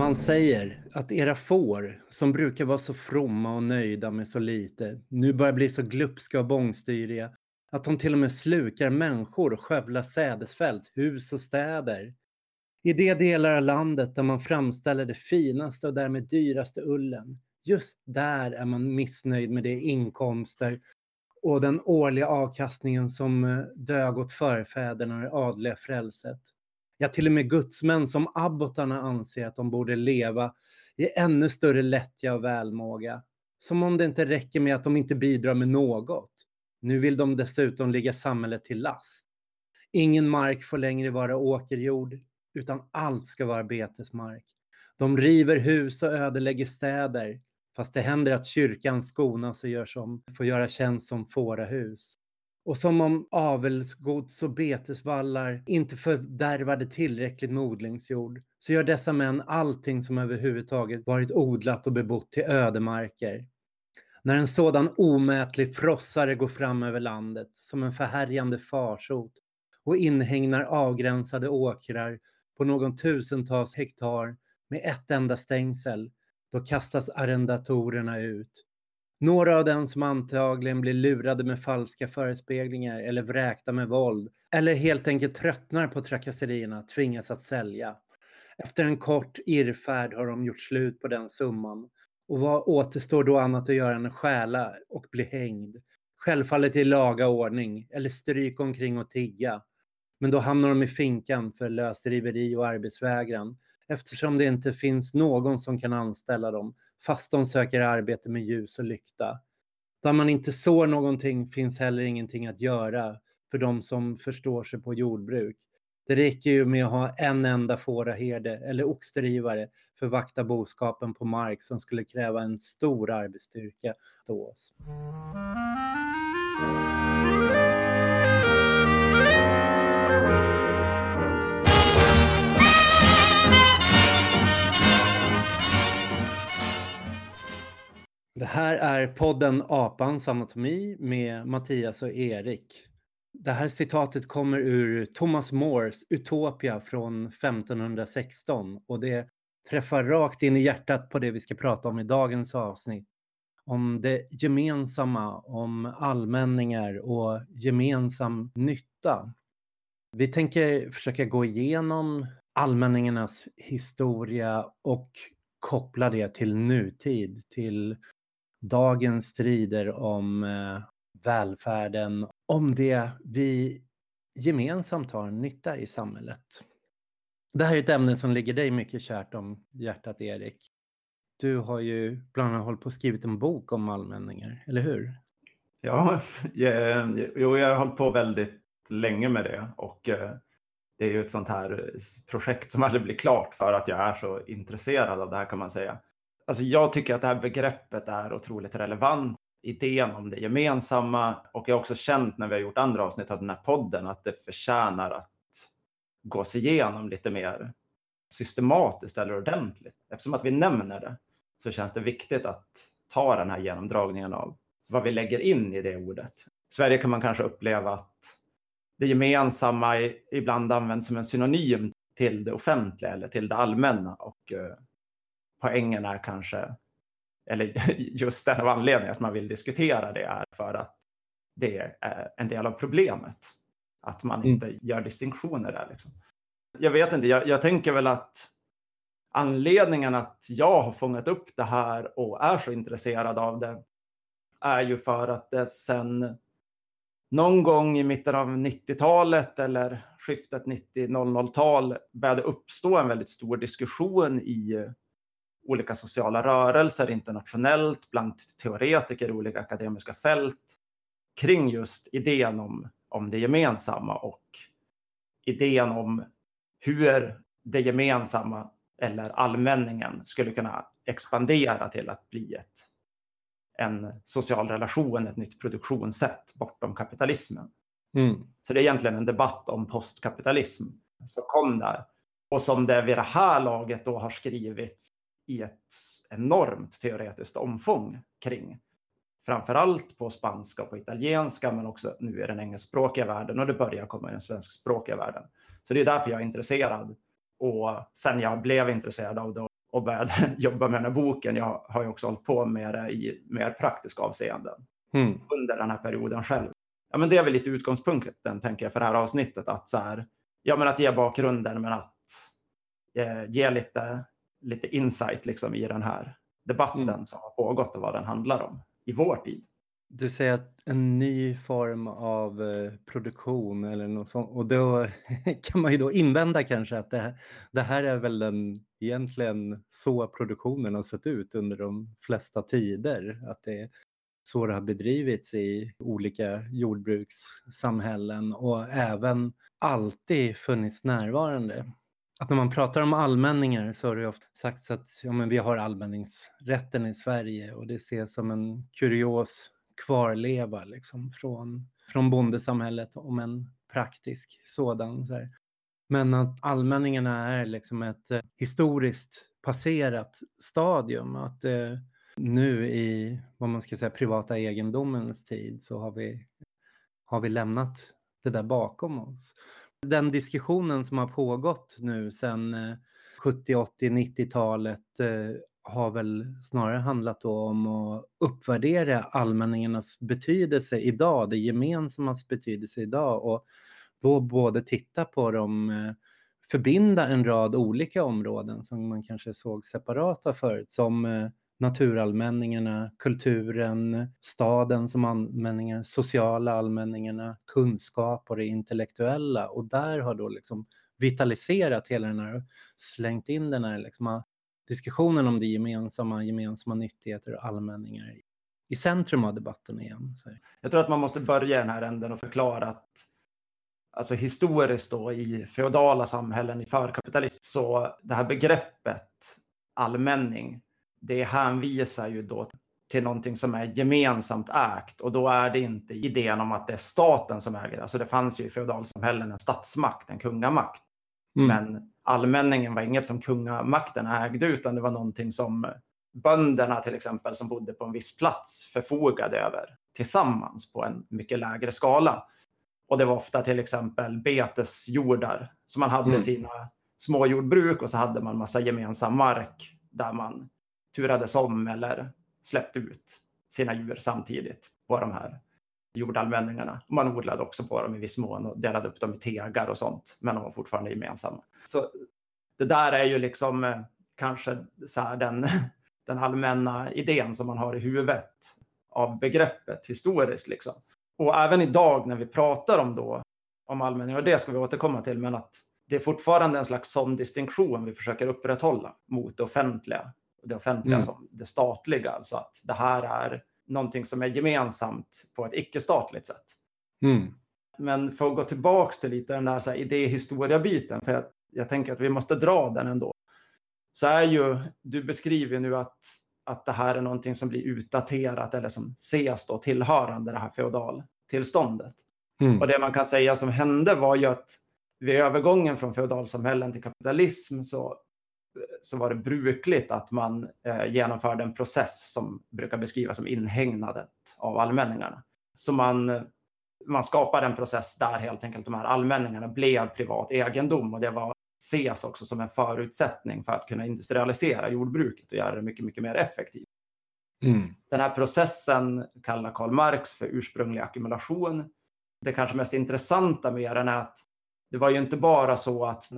Man säger att era får, som brukar vara så fromma och nöjda med så lite, nu börjar bli så glupska och bångstyriga att de till och med slukar människor och skövlar sädesfält, hus och städer. I de delar av landet där man framställer det finaste och därmed dyraste ullen, just där är man missnöjd med de inkomster och den årliga avkastningen som eh, dög åt förfäderna och det adliga frälset. Ja, till och med gudsmän som abbotarna anser att de borde leva i ännu större lättja och välmåga. Som om det inte räcker med att de inte bidrar med något. Nu vill de dessutom ligga samhället till last. Ingen mark får längre vara åkerjord, utan allt ska vara betesmark. De river hus och ödelägger städer, fast det händer att kyrkan skonas och gör som, får göra tjänst som fårahus. Och som om avelsgods och betesvallar inte fördärvade tillräckligt med odlingsjord, så gör dessa män allting som överhuvudtaget varit odlat och bebott till ödemarker. När en sådan omätlig frossare går fram över landet som en förhärjande farsot och inhägnar avgränsade åkrar på någon tusentals hektar med ett enda stängsel, då kastas arrendatorerna ut. Några av dem som antagligen blir lurade med falska förespeglingar eller vräkta med våld eller helt enkelt tröttnar på trakasserierna tvingas att sälja. Efter en kort irrfärd har de gjort slut på den summan. Och vad återstår då annat att göra än att stjäla och bli hängd? Självfallet i laga ordning eller stryk omkring och tigga. Men då hamnar de i finkan för lösdriveri och arbetsvägran eftersom det inte finns någon som kan anställa dem fast de söker arbete med ljus och lykta. Där man inte sår någonting finns heller ingenting att göra för de som förstår sig på jordbruk. Det räcker ju med att ha en enda fåraherde eller oxdrivare för att vakta boskapen på mark som skulle kräva en stor arbetsstyrka. Stås. Det här är podden Apans anatomi med Mattias och Erik. Det här citatet kommer ur Thomas Mores Utopia från 1516 och det träffar rakt in i hjärtat på det vi ska prata om i dagens avsnitt. Om det gemensamma, om allmänningar och gemensam nytta. Vi tänker försöka gå igenom allmänningarnas historia och koppla det till nutid, till dagens strider om eh, välfärden, om det vi gemensamt har nytta i samhället. Det här är ett ämne som ligger dig mycket kärt om hjärtat, Erik. Du har ju bland annat hållit på och skrivit en bok om allmänningar, eller hur? Ja, jag, jo, jag har hållit på väldigt länge med det och eh, det är ju ett sånt här projekt som aldrig blir klart för att jag är så intresserad av det här kan man säga. Alltså jag tycker att det här begreppet är otroligt relevant. Idén om det gemensamma och jag har också känt när vi har gjort andra avsnitt av den här podden att det förtjänar att gås igenom lite mer systematiskt eller ordentligt. Eftersom att vi nämner det så känns det viktigt att ta den här genomdragningen av vad vi lägger in i det ordet. I Sverige kan man kanske uppleva att det gemensamma ibland används som en synonym till det offentliga eller till det allmänna och eh, poängen är kanske, eller just den av anledningen att man vill diskutera det är för att det är en del av problemet. Att man inte mm. gör distinktioner där. Liksom. Jag vet inte, jag, jag tänker väl att anledningen att jag har fångat upp det här och är så intresserad av det är ju för att det sen någon gång i mitten av 90-talet eller skiftet 90-00-tal började uppstå en väldigt stor diskussion i olika sociala rörelser internationellt, bland teoretiker i olika akademiska fält kring just idén om, om det gemensamma och idén om hur det gemensamma eller allmänningen skulle kunna expandera till att bli ett, en social relation, ett nytt produktionssätt bortom kapitalismen. Mm. Så det är egentligen en debatt om postkapitalism som kom där och som det vid det här laget då har skrivits i ett enormt teoretiskt omfång kring. Framförallt på spanska och på italienska, men också nu i den engelskspråkiga världen och det börjar komma i den svenskspråkiga världen. Så det är därför jag är intresserad. Och sen jag blev intresserad av det och började jobba med den här boken. Jag har ju också hållit på med det i mer praktiska avseenden mm. under den här perioden själv. Ja, men det är väl lite utgångspunkten, tänker jag, för det här avsnittet. Att, så här, ja, men att ge bakgrunden, men att eh, ge lite, lite insight liksom, i den här debatten mm. som har pågått och vad den handlar om i vår tid. Du säger att en ny form av eh, produktion eller något sånt. Och då kan man ju då invända kanske att det, det här är väl den, egentligen så produktionen har sett ut under de flesta tider. Att det är så det har bedrivits i olika jordbrukssamhällen och även alltid funnits närvarande. Att när man pratar om allmänningar så har det ofta sagts att ja, men vi har allmänningsrätten i Sverige och det ses som en kurios kvarleva liksom från, från bondesamhället om en praktisk sådan. Så här. Men att allmänningarna är liksom ett eh, historiskt passerat stadium. Att eh, nu i vad man ska säga privata egendomens tid så har vi, har vi lämnat det där bakom oss. Den diskussionen som har pågått nu sedan 70, 80, 90-talet har väl snarare handlat om att uppvärdera allmänningarnas betydelse idag, det gemensammas betydelse idag och då både titta på dem, eh, förbinda en rad olika områden som man kanske såg separata förut, som eh, naturallmänningarna, kulturen, staden som allmänningar, sociala allmänningarna, kunskap och det intellektuella. Och där har då liksom vitaliserat hela den här, slängt in den här liksom diskussionen om det gemensamma, gemensamma nyttigheter och allmänningar i centrum av debatten igen. Jag tror att man måste börja den här änden och förklara att alltså historiskt då i feodala samhällen i förkapitalism så det här begreppet allmänning det hänvisar ju då till någonting som är gemensamt ägt och då är det inte idén om att det är staten som äger det. Alltså det fanns ju i feodalsamhällen en statsmakt, en kungamakt. Mm. Men allmänningen var inget som kungamakten ägde utan det var någonting som bönderna till exempel som bodde på en viss plats förfogade över tillsammans på en mycket lägre skala. Och det var ofta till exempel betesjordar. Så man hade mm. sina småjordbruk och så hade man massa gemensam mark där man turades om eller släppte ut sina djur samtidigt på de här jordallmänningarna. Man odlade också på dem i viss mån och delade upp dem i tegar och sånt, men de var fortfarande gemensamma. Så det där är ju liksom eh, kanske så här den, den allmänna idén som man har i huvudet av begreppet historiskt. Liksom. Och även idag när vi pratar om då om allmänning, och det ska vi återkomma till, men att det är fortfarande en slags sån distinktion vi försöker upprätthålla mot det offentliga. Det offentliga mm. som det statliga, alltså att det här är någonting som är gemensamt på ett icke-statligt sätt. Mm. Men för att gå tillbaks till lite den där idéhistoria-biten, för jag, jag tänker att vi måste dra den ändå, så är ju, du beskriver nu att, att det här är någonting som blir utdaterat eller som ses då tillhörande det här feodaltillståndet. Mm. Och det man kan säga som hände var ju att vid övergången från feodalsamhällen till kapitalism så så var det brukligt att man eh, genomförde en process som brukar beskrivas som inhägnadet av allmänningarna. Så man, man skapade en process där helt enkelt de här allmänningarna blev privat egendom och det var ses också som en förutsättning för att kunna industrialisera jordbruket och göra det mycket, mycket mer effektivt. Mm. Den här processen kallar Karl Marx för ursprunglig ackumulation. Det kanske mest intressanta med den är att det var ju inte bara så att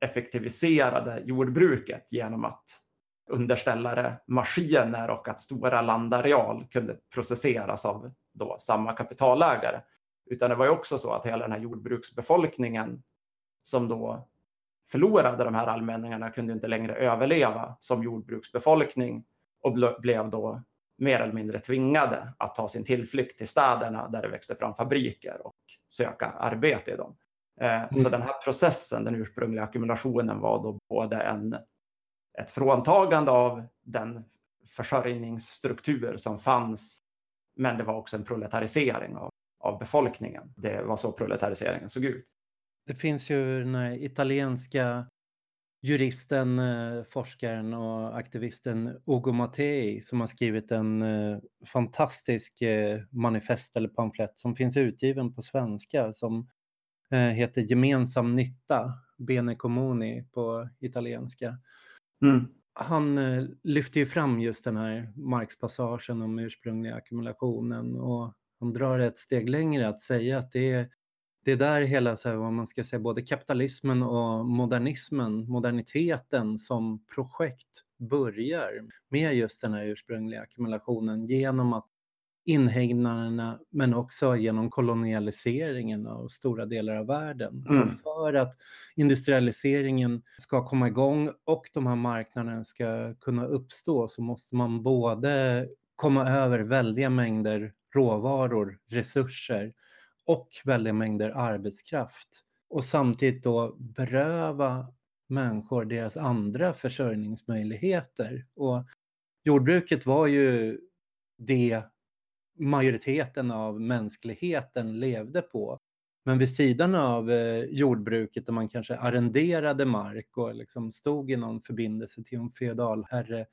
effektiviserade jordbruket genom att underställa det maskiner och att stora landareal kunde processeras av då samma kapitalägare. Utan det var ju också så att hela den här jordbruksbefolkningen som då förlorade de här allmänningarna kunde inte längre överleva som jordbruksbefolkning och blev då mer eller mindre tvingade att ta sin tillflykt till städerna där det växte fram fabriker och söka arbete i dem. Eh, mm. Så den här processen, den ursprungliga ackumulationen var då både en, ett fråntagande av den försörjningsstruktur som fanns, men det var också en proletarisering av, av befolkningen. Det var så proletariseringen såg ut. Det finns ju den här italienska juristen, eh, forskaren och aktivisten Ugo Mattei som har skrivit en eh, fantastisk manifest eller pamflett som finns utgiven på svenska som heter Gemensam nytta, Bene Comuni på italienska. Mm. han eh, lyfter ju fram just den här Marx-passagen om ursprungliga ackumulationen och han drar ett steg längre att säga att det är, det är där hela, så här, vad man ska säga, både kapitalismen och modernismen, moderniteten som projekt börjar med just den här ursprungliga ackumulationen genom att inhägnaderna men också genom kolonialiseringen av stora delar av världen. Mm. Så för att industrialiseringen ska komma igång och de här marknaderna ska kunna uppstå så måste man både komma över väldiga mängder råvaror, resurser och väldiga mängder arbetskraft och samtidigt då beröva människor deras andra försörjningsmöjligheter. Och jordbruket var ju det majoriteten av mänskligheten levde på. Men vid sidan av eh, jordbruket där man kanske arrenderade mark och liksom stod i någon förbindelse till en feodalherre.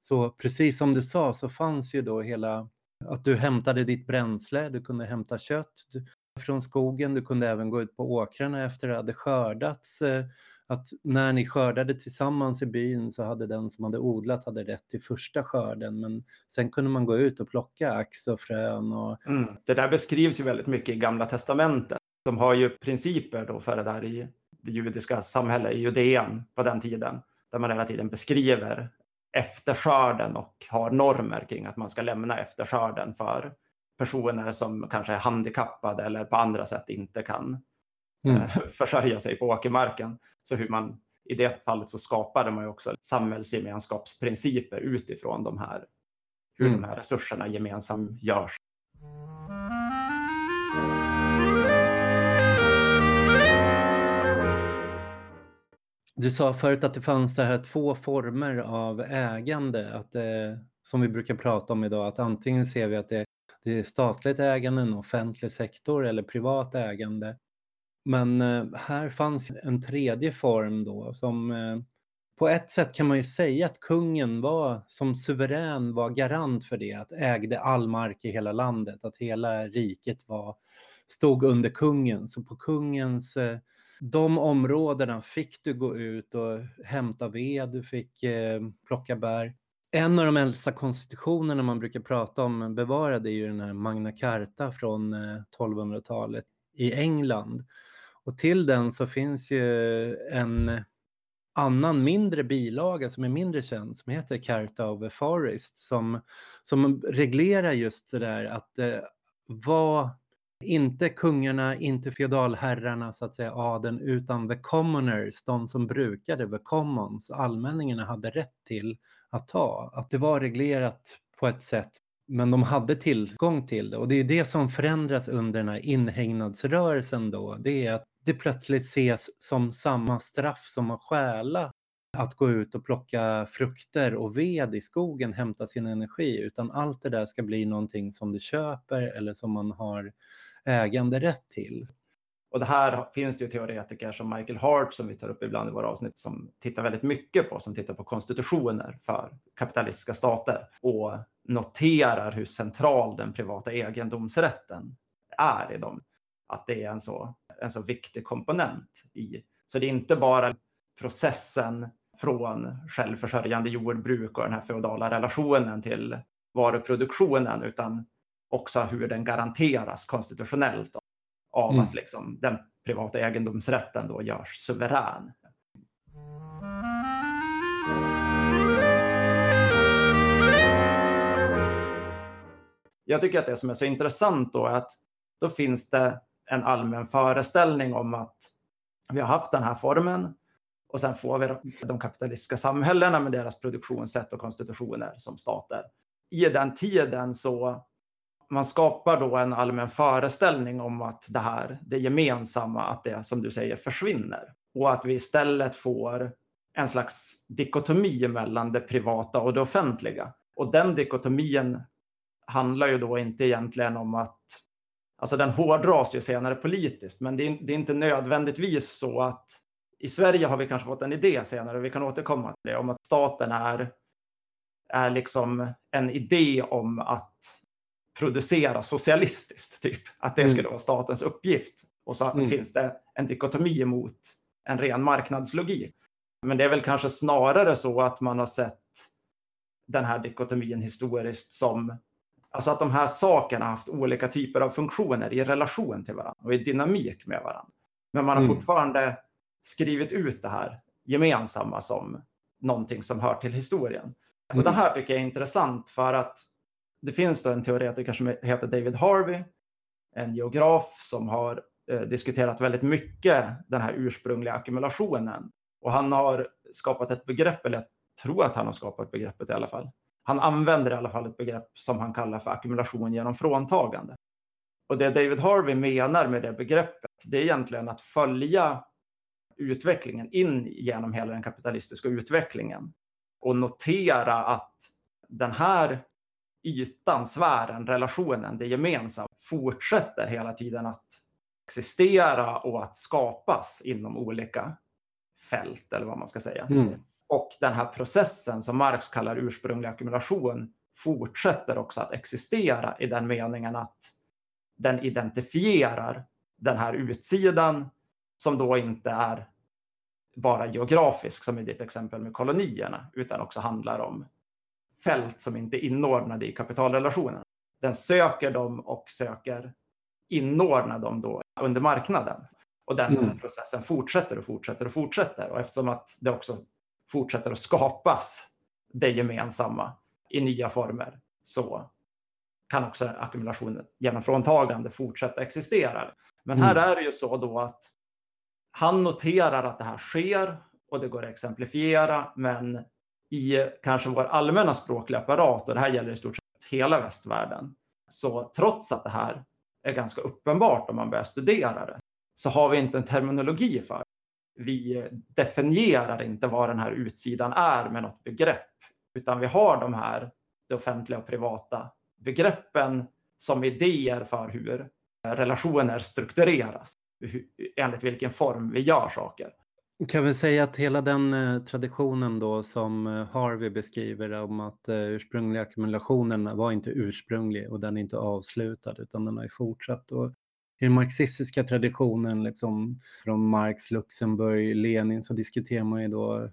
Så precis som du sa så fanns ju då hela att du hämtade ditt bränsle, du kunde hämta kött från skogen, du kunde även gå ut på åkrarna efter det hade skördats. Eh, att när ni skördade tillsammans i byn så hade den som hade odlat hade rätt till första skörden men sen kunde man gå ut och plocka ax och frön. Och... Mm. Det där beskrivs ju väldigt mycket i Gamla Testamentet. De har ju principer då för det där i det judiska samhället i Judeen på den tiden där man hela tiden beskriver efterskörden och har normer kring att man ska lämna efterskörden för personer som kanske är handikappade eller på andra sätt inte kan mm. Eh, försörja sig på åkermarken. Så hur man, i det fallet så skapade man ju också samhällsgemenskapsprinciper utifrån de här, hur mm. de här resurserna gemensamt görs. Du sa förut att det fanns det här två former av ägande, att det, som vi brukar prata om idag, att antingen ser vi att det, det är statligt ägande, en offentlig sektor eller privat ägande. Men eh, här fanns en tredje form då som eh, på ett sätt kan man ju säga att kungen var som suverän var garant för det, att ägde all mark i hela landet, att hela riket var, stod under kungen. Så på kungens, eh, de områdena fick du gå ut och hämta ved, du fick eh, plocka bär. En av de äldsta konstitutionerna man brukar prata om bevarade är ju den här Magna Carta från eh, 1200-talet i England. Och till den så finns ju en annan mindre bilaga som är mindre känd som heter Carta of the Forest som, som reglerar just det där att eh, vad inte kungarna, inte feodalherrarna, så att säga adeln, utan the commoners, de som brukade the commons, allmänningarna hade rätt till att ta. Att det var reglerat på ett sätt men de hade tillgång till det och det är det som förändras under den här inhägnadsrörelsen då. Det är att det plötsligt ses som samma straff som att stjäla att gå ut och plocka frukter och ved i skogen, hämta sin energi, utan allt det där ska bli någonting som du köper eller som man har äganderätt till. Och det här finns det ju teoretiker som Michael Hart som vi tar upp ibland i våra avsnitt som tittar väldigt mycket på, som tittar på konstitutioner för kapitalistiska stater och noterar hur central den privata egendomsrätten är i dem. Att det är en så, en så viktig komponent i. Så det är inte bara processen från självförsörjande jordbruk och den här feodala relationen till varuproduktionen, utan också hur den garanteras konstitutionellt av mm. att liksom den privata egendomsrätten då görs suverän. Jag tycker att det som är så intressant då är att då finns det en allmän föreställning om att vi har haft den här formen och sen får vi de kapitalistiska samhällena med deras produktionssätt och konstitutioner som stater. I den tiden så man skapar då en allmän föreställning om att det här, det gemensamma, att det som du säger försvinner. Och att vi istället får en slags dikotomi mellan det privata och det offentliga. Och den dikotomin handlar ju då inte egentligen om att, alltså den hårdras ju senare politiskt, men det är, det är inte nödvändigtvis så att i Sverige har vi kanske fått en idé senare, vi kan återkomma till det, om att staten är, är liksom en idé om att producera socialistiskt, typ. Att det mm. skulle vara statens uppgift. Och så mm. finns det en dikotomi mot en ren marknadslogik. Men det är väl kanske snarare så att man har sett den här dikotomin historiskt som Alltså att de här sakerna har haft olika typer av funktioner i relation till varandra och i dynamik med varandra. Men man har mm. fortfarande skrivit ut det här gemensamma som någonting som hör till historien. Mm. Och det här tycker jag är intressant för att det finns då en teoretiker som heter David Harvey, en geograf som har eh, diskuterat väldigt mycket den här ursprungliga ackumulationen. Och han har skapat ett begrepp, eller jag tror att han har skapat begreppet i alla fall. Han använder i alla fall ett begrepp som han kallar för ackumulation genom fråntagande. Och det David Harvey menar med det begreppet, det är egentligen att följa utvecklingen in genom hela den kapitalistiska utvecklingen och notera att den här ytan, sfären, relationen, det gemensamma fortsätter hela tiden att existera och att skapas inom olika fält eller vad man ska säga. Mm. Och den här processen som Marx kallar ursprunglig ackumulation fortsätter också att existera i den meningen att den identifierar den här utsidan som då inte är bara geografisk som i ditt exempel med kolonierna utan också handlar om fält som inte är inordnade i kapitalrelationen. Den söker dem och söker inordna dem då under marknaden. Och den mm. processen fortsätter och fortsätter och fortsätter. Och eftersom att det också fortsätter att skapas det gemensamma i nya former så kan också ackumulationen genom fråntagande fortsätta existera. Men här mm. är det ju så då att han noterar att det här sker och det går att exemplifiera, men i kanske vår allmänna språkliga apparat, och det här gäller i stort sett hela västvärlden, så trots att det här är ganska uppenbart om man börjar studera det, så har vi inte en terminologi för. Vi definierar inte vad den här utsidan är med något begrepp, utan vi har de här, det offentliga och privata begreppen som idéer för hur relationer struktureras, enligt vilken form vi gör saker. Kan vi säga att hela den eh, traditionen då som eh, Harvey beskriver om att eh, ursprungliga ackumulationen var inte ursprunglig och den är inte avslutad utan den har ju fortsatt. Och i den marxistiska traditionen liksom, från Marx, Luxemburg, Lenin så diskuterar man ju då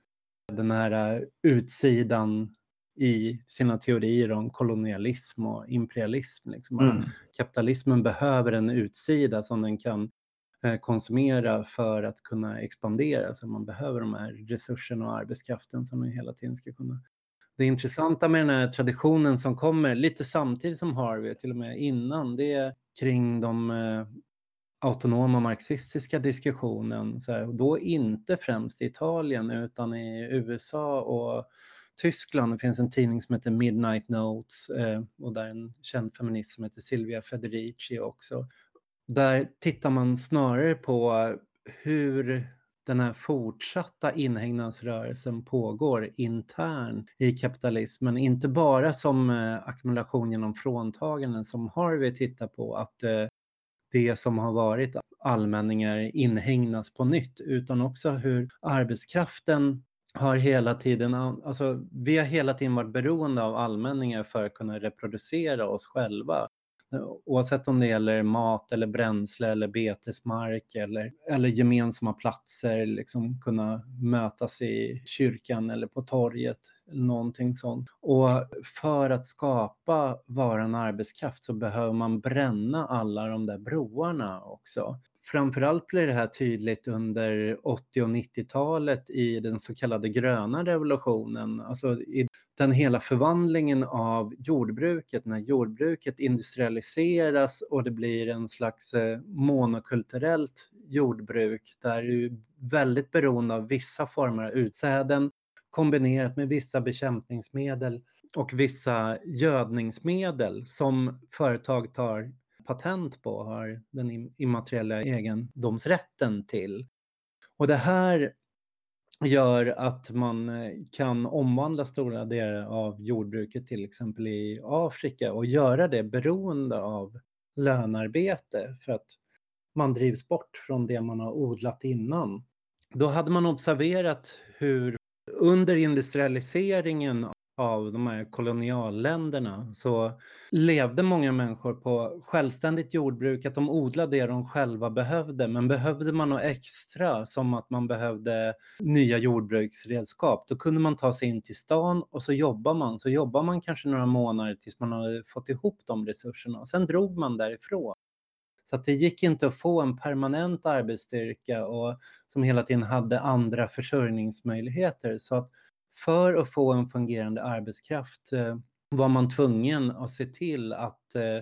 den här utsidan i sina teorier om kolonialism och imperialism. Liksom. Mm. Kapitalismen behöver en utsida som den kan Eh, konsumera för att kunna expandera. Så man behöver de här resurserna och arbetskraften som man hela tiden ska kunna. Det intressanta med den här traditionen som kommer lite samtidigt som Harvey, till och med innan, det är kring de eh, autonoma marxistiska diskussionen. Så här, och då inte främst i Italien utan i USA och Tyskland. Det finns en tidning som heter Midnight Notes eh, och där en känd feminist som heter Silvia Federici också där tittar man snarare på hur den här fortsatta inhägnadsrörelsen pågår intern i kapitalismen. Inte bara som eh, ackumulation genom fråntaganden som Harvey tittar på, att eh, det som har varit allmänningar inhägnas på nytt, utan också hur arbetskraften har hela tiden, alltså vi har hela tiden varit beroende av allmänningar för att kunna reproducera oss själva oavsett om det gäller mat eller bränsle eller betesmark eller, eller gemensamma platser, liksom kunna mötas i kyrkan eller på torget, någonting sånt. Och för att skapa varan arbetskraft så behöver man bränna alla de där broarna också. Framförallt blir det här tydligt under 80 och 90-talet i den så kallade gröna revolutionen, alltså i den hela förvandlingen av jordbruket, när jordbruket industrialiseras och det blir en slags eh, monokulturellt jordbruk där du är väldigt beroende av vissa former av utsäden kombinerat med vissa bekämpningsmedel och vissa gödningsmedel som företag tar patent på och har den immateriella egendomsrätten till. Och det här gör att man eh, kan omvandla stora delar av jordbruket till exempel i Afrika och göra det beroende av lönarbete för att man drivs bort från det man har odlat innan. Då hade man observerat hur under industrialiseringen av de här kolonialländerna så levde många människor på självständigt jordbruk, att de odlade det de själva behövde. Men behövde man något extra, som att man behövde nya jordbruksredskap, då kunde man ta sig in till stan och så jobbar man. Så jobbar man kanske några månader tills man hade fått ihop de resurserna och sen drog man därifrån. Så att det gick inte att få en permanent arbetsstyrka och som hela tiden hade andra försörjningsmöjligheter. Så att för att få en fungerande arbetskraft eh, var man tvungen att se till att eh,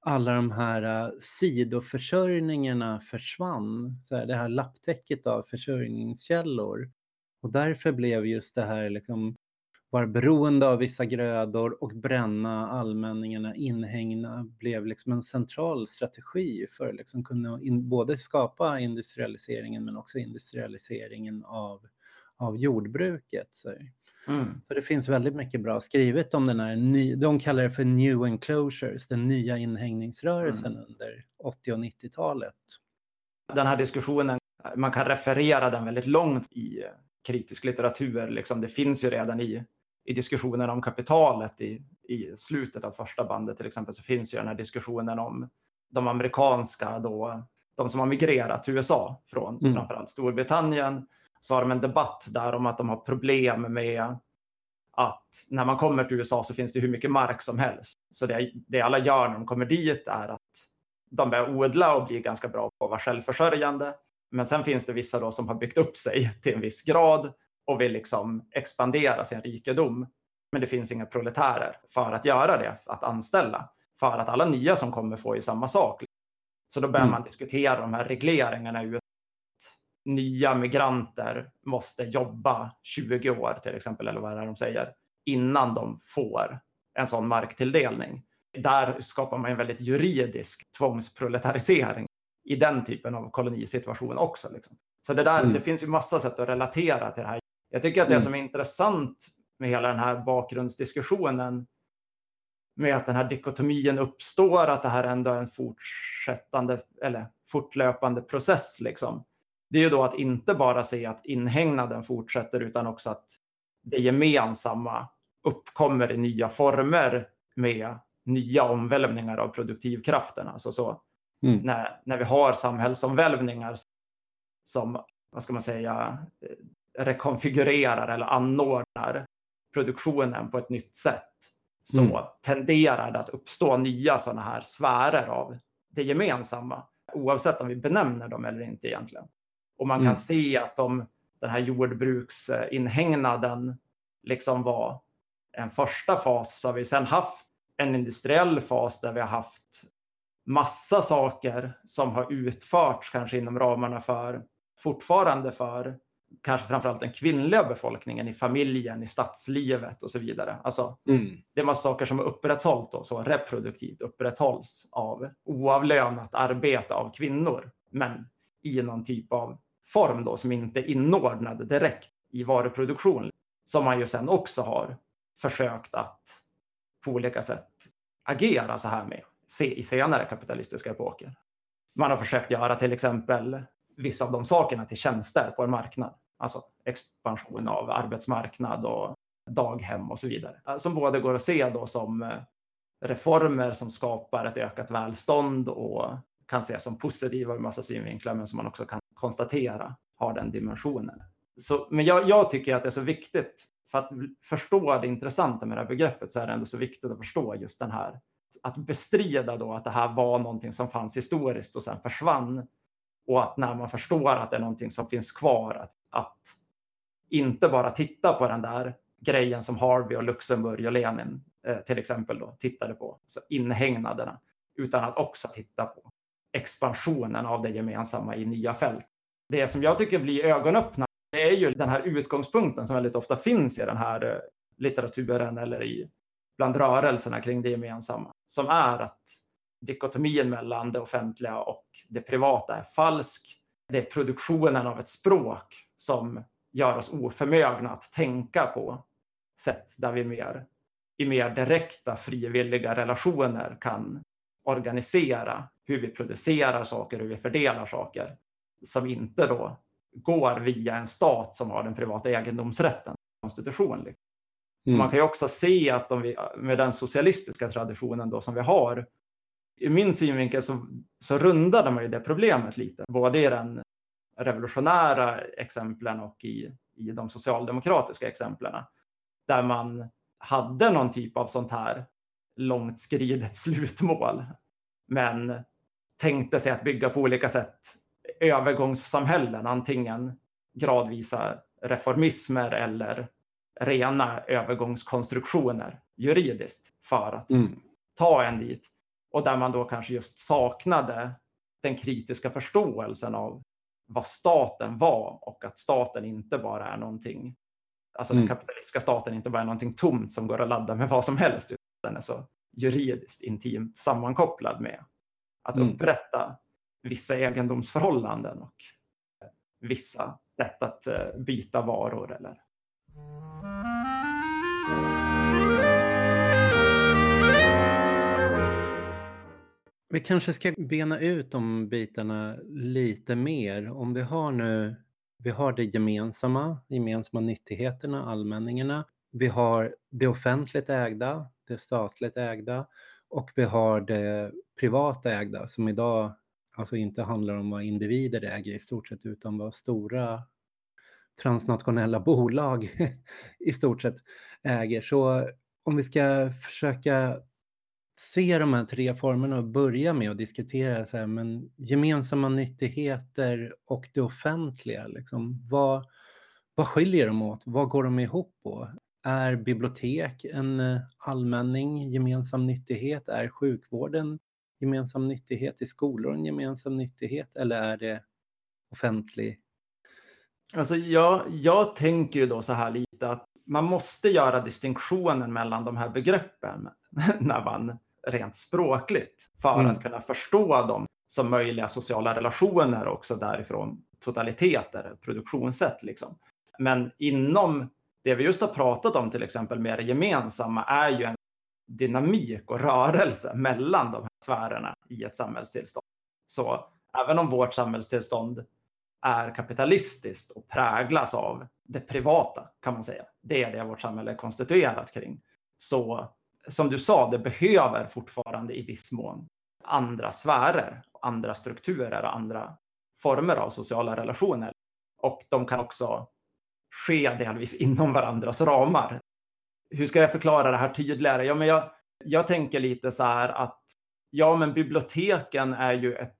alla de här eh, sidoförsörjningarna försvann. Så här, det här lapptäcket av försörjningskällor. Och därför blev just det här liksom vara beroende av vissa grödor och bränna allmänningarna, inhägna, blev liksom en central strategi för att liksom kunna in, både skapa industrialiseringen men också industrialiseringen av, av jordbruket. Så. Mm. så det finns väldigt mycket bra skrivet om den här, ny, de kallar det för new enclosures, den nya inhägningsrörelsen mm. under 80 och 90-talet. Den här diskussionen, man kan referera den väldigt långt i kritisk litteratur. Liksom. Det finns ju redan i i diskussionen om kapitalet i, i slutet av första bandet till exempel så finns ju den här diskussionen om de amerikanska då, de som har migrerat till USA från mm. framförallt Storbritannien. Så har de en debatt där om att de har problem med att när man kommer till USA så finns det hur mycket mark som helst. Så det, det alla gör när de kommer dit är att de börjar odla och blir ganska bra på att vara självförsörjande. Men sen finns det vissa då som har byggt upp sig till en viss grad och vill liksom expandera sin rikedom. Men det finns inga proletärer för att göra det, att anställa. För att alla nya som kommer får ju samma sak. Så då börjar mm. man diskutera de här regleringarna ur nya migranter måste jobba 20 år till exempel, eller vad är de säger, innan de får en sån marktilldelning. Där skapar man en väldigt juridisk tvångsproletarisering i den typen av kolonisituation också. Liksom. Så det, där, mm. det finns ju massa sätt att relatera till det här jag tycker att det mm. som är intressant med hela den här bakgrundsdiskussionen med att den här dikotomin uppstår, att det här ändå är en fortsättande eller fortlöpande process. Liksom. Det är ju då att inte bara se att inhägnaden fortsätter utan också att det gemensamma uppkommer i nya former med nya omvälvningar av produktivkraften. Alltså så, mm. när, när vi har samhällsomvälvningar som, vad ska man säga, rekonfigurerar eller anordnar produktionen på ett nytt sätt så mm. tenderar det att uppstå nya sådana här sfärer av det gemensamma oavsett om vi benämner dem eller inte egentligen. Och man kan mm. se att de, den här jordbruksinhägnaden liksom var en första fas så har vi sedan haft en industriell fas där vi har haft massa saker som har utförts kanske inom ramarna för fortfarande för kanske framförallt den kvinnliga befolkningen i familjen, i stadslivet och så vidare. Alltså, mm. Det är massa saker som är upprätthållt då, så reproduktivt upprätthålls av oavlönat arbete av kvinnor, men i någon typ av form då som inte är inordnad direkt i varuproduktion, som man ju sen också har försökt att på olika sätt agera så här med i senare kapitalistiska epoker. Man har försökt göra till exempel vissa av de sakerna till tjänster på en marknad. Alltså expansion av arbetsmarknad och daghem och så vidare. Som både går att se då som eh, reformer som skapar ett ökat välstånd och kan ses som positiva ur massa synvinklar, men som man också kan konstatera har den dimensionen. Så, men jag, jag tycker att det är så viktigt, för att förstå det intressanta med det här begreppet, så är det ändå så viktigt att förstå just den här, att bestrida då att det här var någonting som fanns historiskt och sen försvann och att när man förstår att det är någonting som finns kvar, att, att inte bara titta på den där grejen som Harvey och Luxemburg och Lenin eh, till exempel då, tittade på, så inhägnaderna, utan att också titta på expansionen av det gemensamma i nya fält. Det som jag tycker blir ögonöppna det är ju den här utgångspunkten som väldigt ofta finns i den här eh, litteraturen eller i, bland rörelserna kring det gemensamma, som är att dikotomin mellan det offentliga och det privata är falsk. Det är produktionen av ett språk som gör oss oförmögna att tänka på sätt där vi mer, i mer direkta frivilliga relationer kan organisera hur vi producerar saker, hur vi fördelar saker som inte då går via en stat som har den privata egendomsrätten, konstitution. Mm. Man kan ju också se att vi, med den socialistiska traditionen då som vi har, i min synvinkel så, så rundade man ju det problemet lite, både i den revolutionära exemplen och i, i de socialdemokratiska exemplen, där man hade någon typ av sånt här långt skridet slutmål, men tänkte sig att bygga på olika sätt övergångssamhällen, antingen gradvisa reformismer eller rena övergångskonstruktioner juridiskt för att mm. ta en dit. Och där man då kanske just saknade den kritiska förståelsen av vad staten var och att staten inte bara är någonting, alltså mm. den kapitalistiska staten inte bara är någonting tomt som går att ladda med vad som helst, utan den är så juridiskt intimt sammankopplad med att mm. upprätta vissa egendomsförhållanden och vissa sätt att eh, byta varor eller Vi kanske ska bena ut de bitarna lite mer. Om vi har nu, vi har det gemensamma, gemensamma nyttigheterna, allmänningarna. Vi har det offentligt ägda, det statligt ägda och vi har det privat ägda som idag alltså inte handlar om vad individer äger i stort sett utan vad stora transnationella bolag i stort sett äger. Så om vi ska försöka se de här tre formerna och börja med att diskutera så här, men gemensamma nyttigheter och det offentliga, liksom, vad, vad skiljer de åt? Vad går de ihop på? Är bibliotek en eh, allmänning, gemensam nyttighet? Är sjukvården gemensam nyttighet? Är skolor en gemensam nyttighet? Eller är det offentlig? Alltså jag, jag tänker ju då så här lite att man måste göra distinktionen mellan de här begreppen när man rent språkligt för mm. att kunna förstå dem som möjliga sociala relationer också därifrån totaliteter, produktionssätt liksom. Men inom det vi just har pratat om, till exempel med det gemensamma, är ju en dynamik och rörelse mellan de här sfärerna i ett samhällstillstånd. Så även om vårt samhällstillstånd är kapitalistiskt och präglas av det privata, kan man säga. Det är det vårt samhälle är konstituerat kring. Så som du sa, det behöver fortfarande i viss mån andra sfärer, andra strukturer och andra former av sociala relationer. Och de kan också ske delvis inom varandras ramar. Hur ska jag förklara det här tydligare? Ja, men jag, jag tänker lite så här att ja, men biblioteken är ju ett,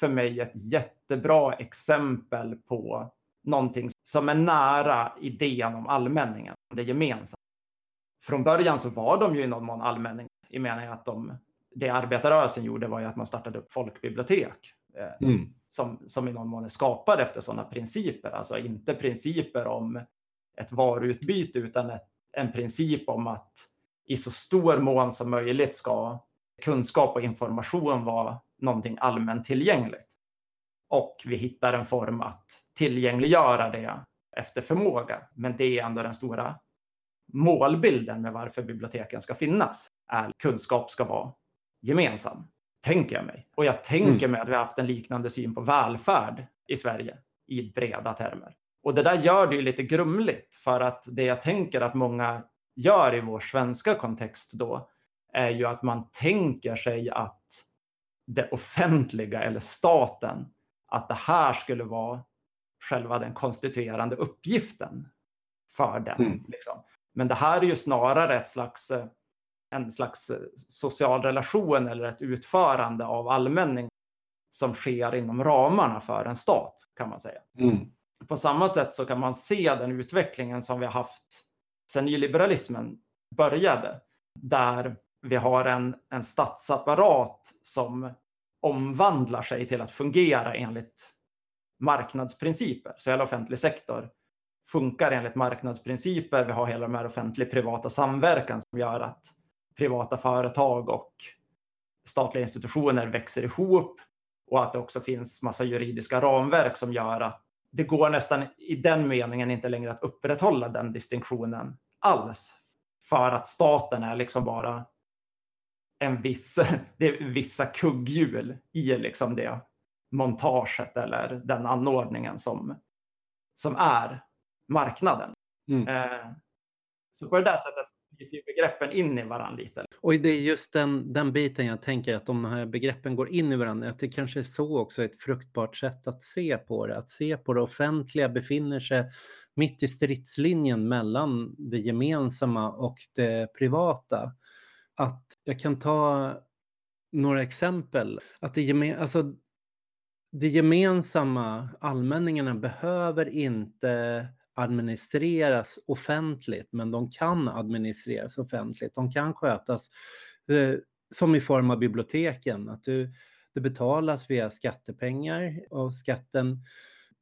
för mig ett jättebra exempel på någonting som är nära idén om allmänningen, det gemensamma. Från början så var de ju i någon mån allmänning i meningen att de, det arbetarrörelsen gjorde var ju att man startade upp folkbibliotek eh, mm. som, som i någon mån är skapade efter sådana principer. Alltså inte principer om ett varuutbyte utan ett, en princip om att i så stor mån som möjligt ska kunskap och information vara någonting allmänt tillgängligt. Och vi hittar en form att tillgängliggöra det efter förmåga. Men det är ändå den stora målbilden med varför biblioteken ska finnas. Är kunskap ska vara gemensam, tänker jag mig. Och jag tänker mm. mig att vi har haft en liknande syn på välfärd i Sverige i breda termer. Och det där gör det ju lite grumligt för att det jag tänker att många gör i vår svenska kontext då är ju att man tänker sig att det offentliga eller staten, att det här skulle vara själva den konstituerande uppgiften för den. Mm. Liksom. Men det här är ju snarare ett slags, eh, en slags eh, social relation eller ett utförande av allmänning som sker inom ramarna för en stat, kan man säga. Mm. På samma sätt så kan man se den utvecklingen som vi har haft sedan nyliberalismen började, där vi har en, en statsapparat som omvandlar sig till att fungera enligt marknadsprinciper. Så hela offentlig sektor funkar enligt marknadsprinciper. Vi har hela de här offentlig-privata samverkan som gör att privata företag och statliga institutioner växer ihop och att det också finns massa juridiska ramverk som gör att det går nästan i den meningen inte längre att upprätthålla den distinktionen alls. För att staten är liksom bara en viss, det är vissa kugghjul i liksom det montaget eller den anordningen som, som är marknaden. Mm. Eh, så på det där sättet flyter begreppen in i varandra lite. Och det är just den, den biten jag tänker att de här begreppen går in i varandra. Att det kanske är så också ett fruktbart sätt att se på det. Att se på det offentliga befinner sig mitt i stridslinjen mellan det gemensamma och det privata. Att jag kan ta några exempel. Att det, geme alltså, det gemensamma, allmänningarna, behöver inte administreras offentligt, men de kan administreras offentligt. De kan skötas eh, som i form av biblioteken, att du, det betalas via skattepengar och skatten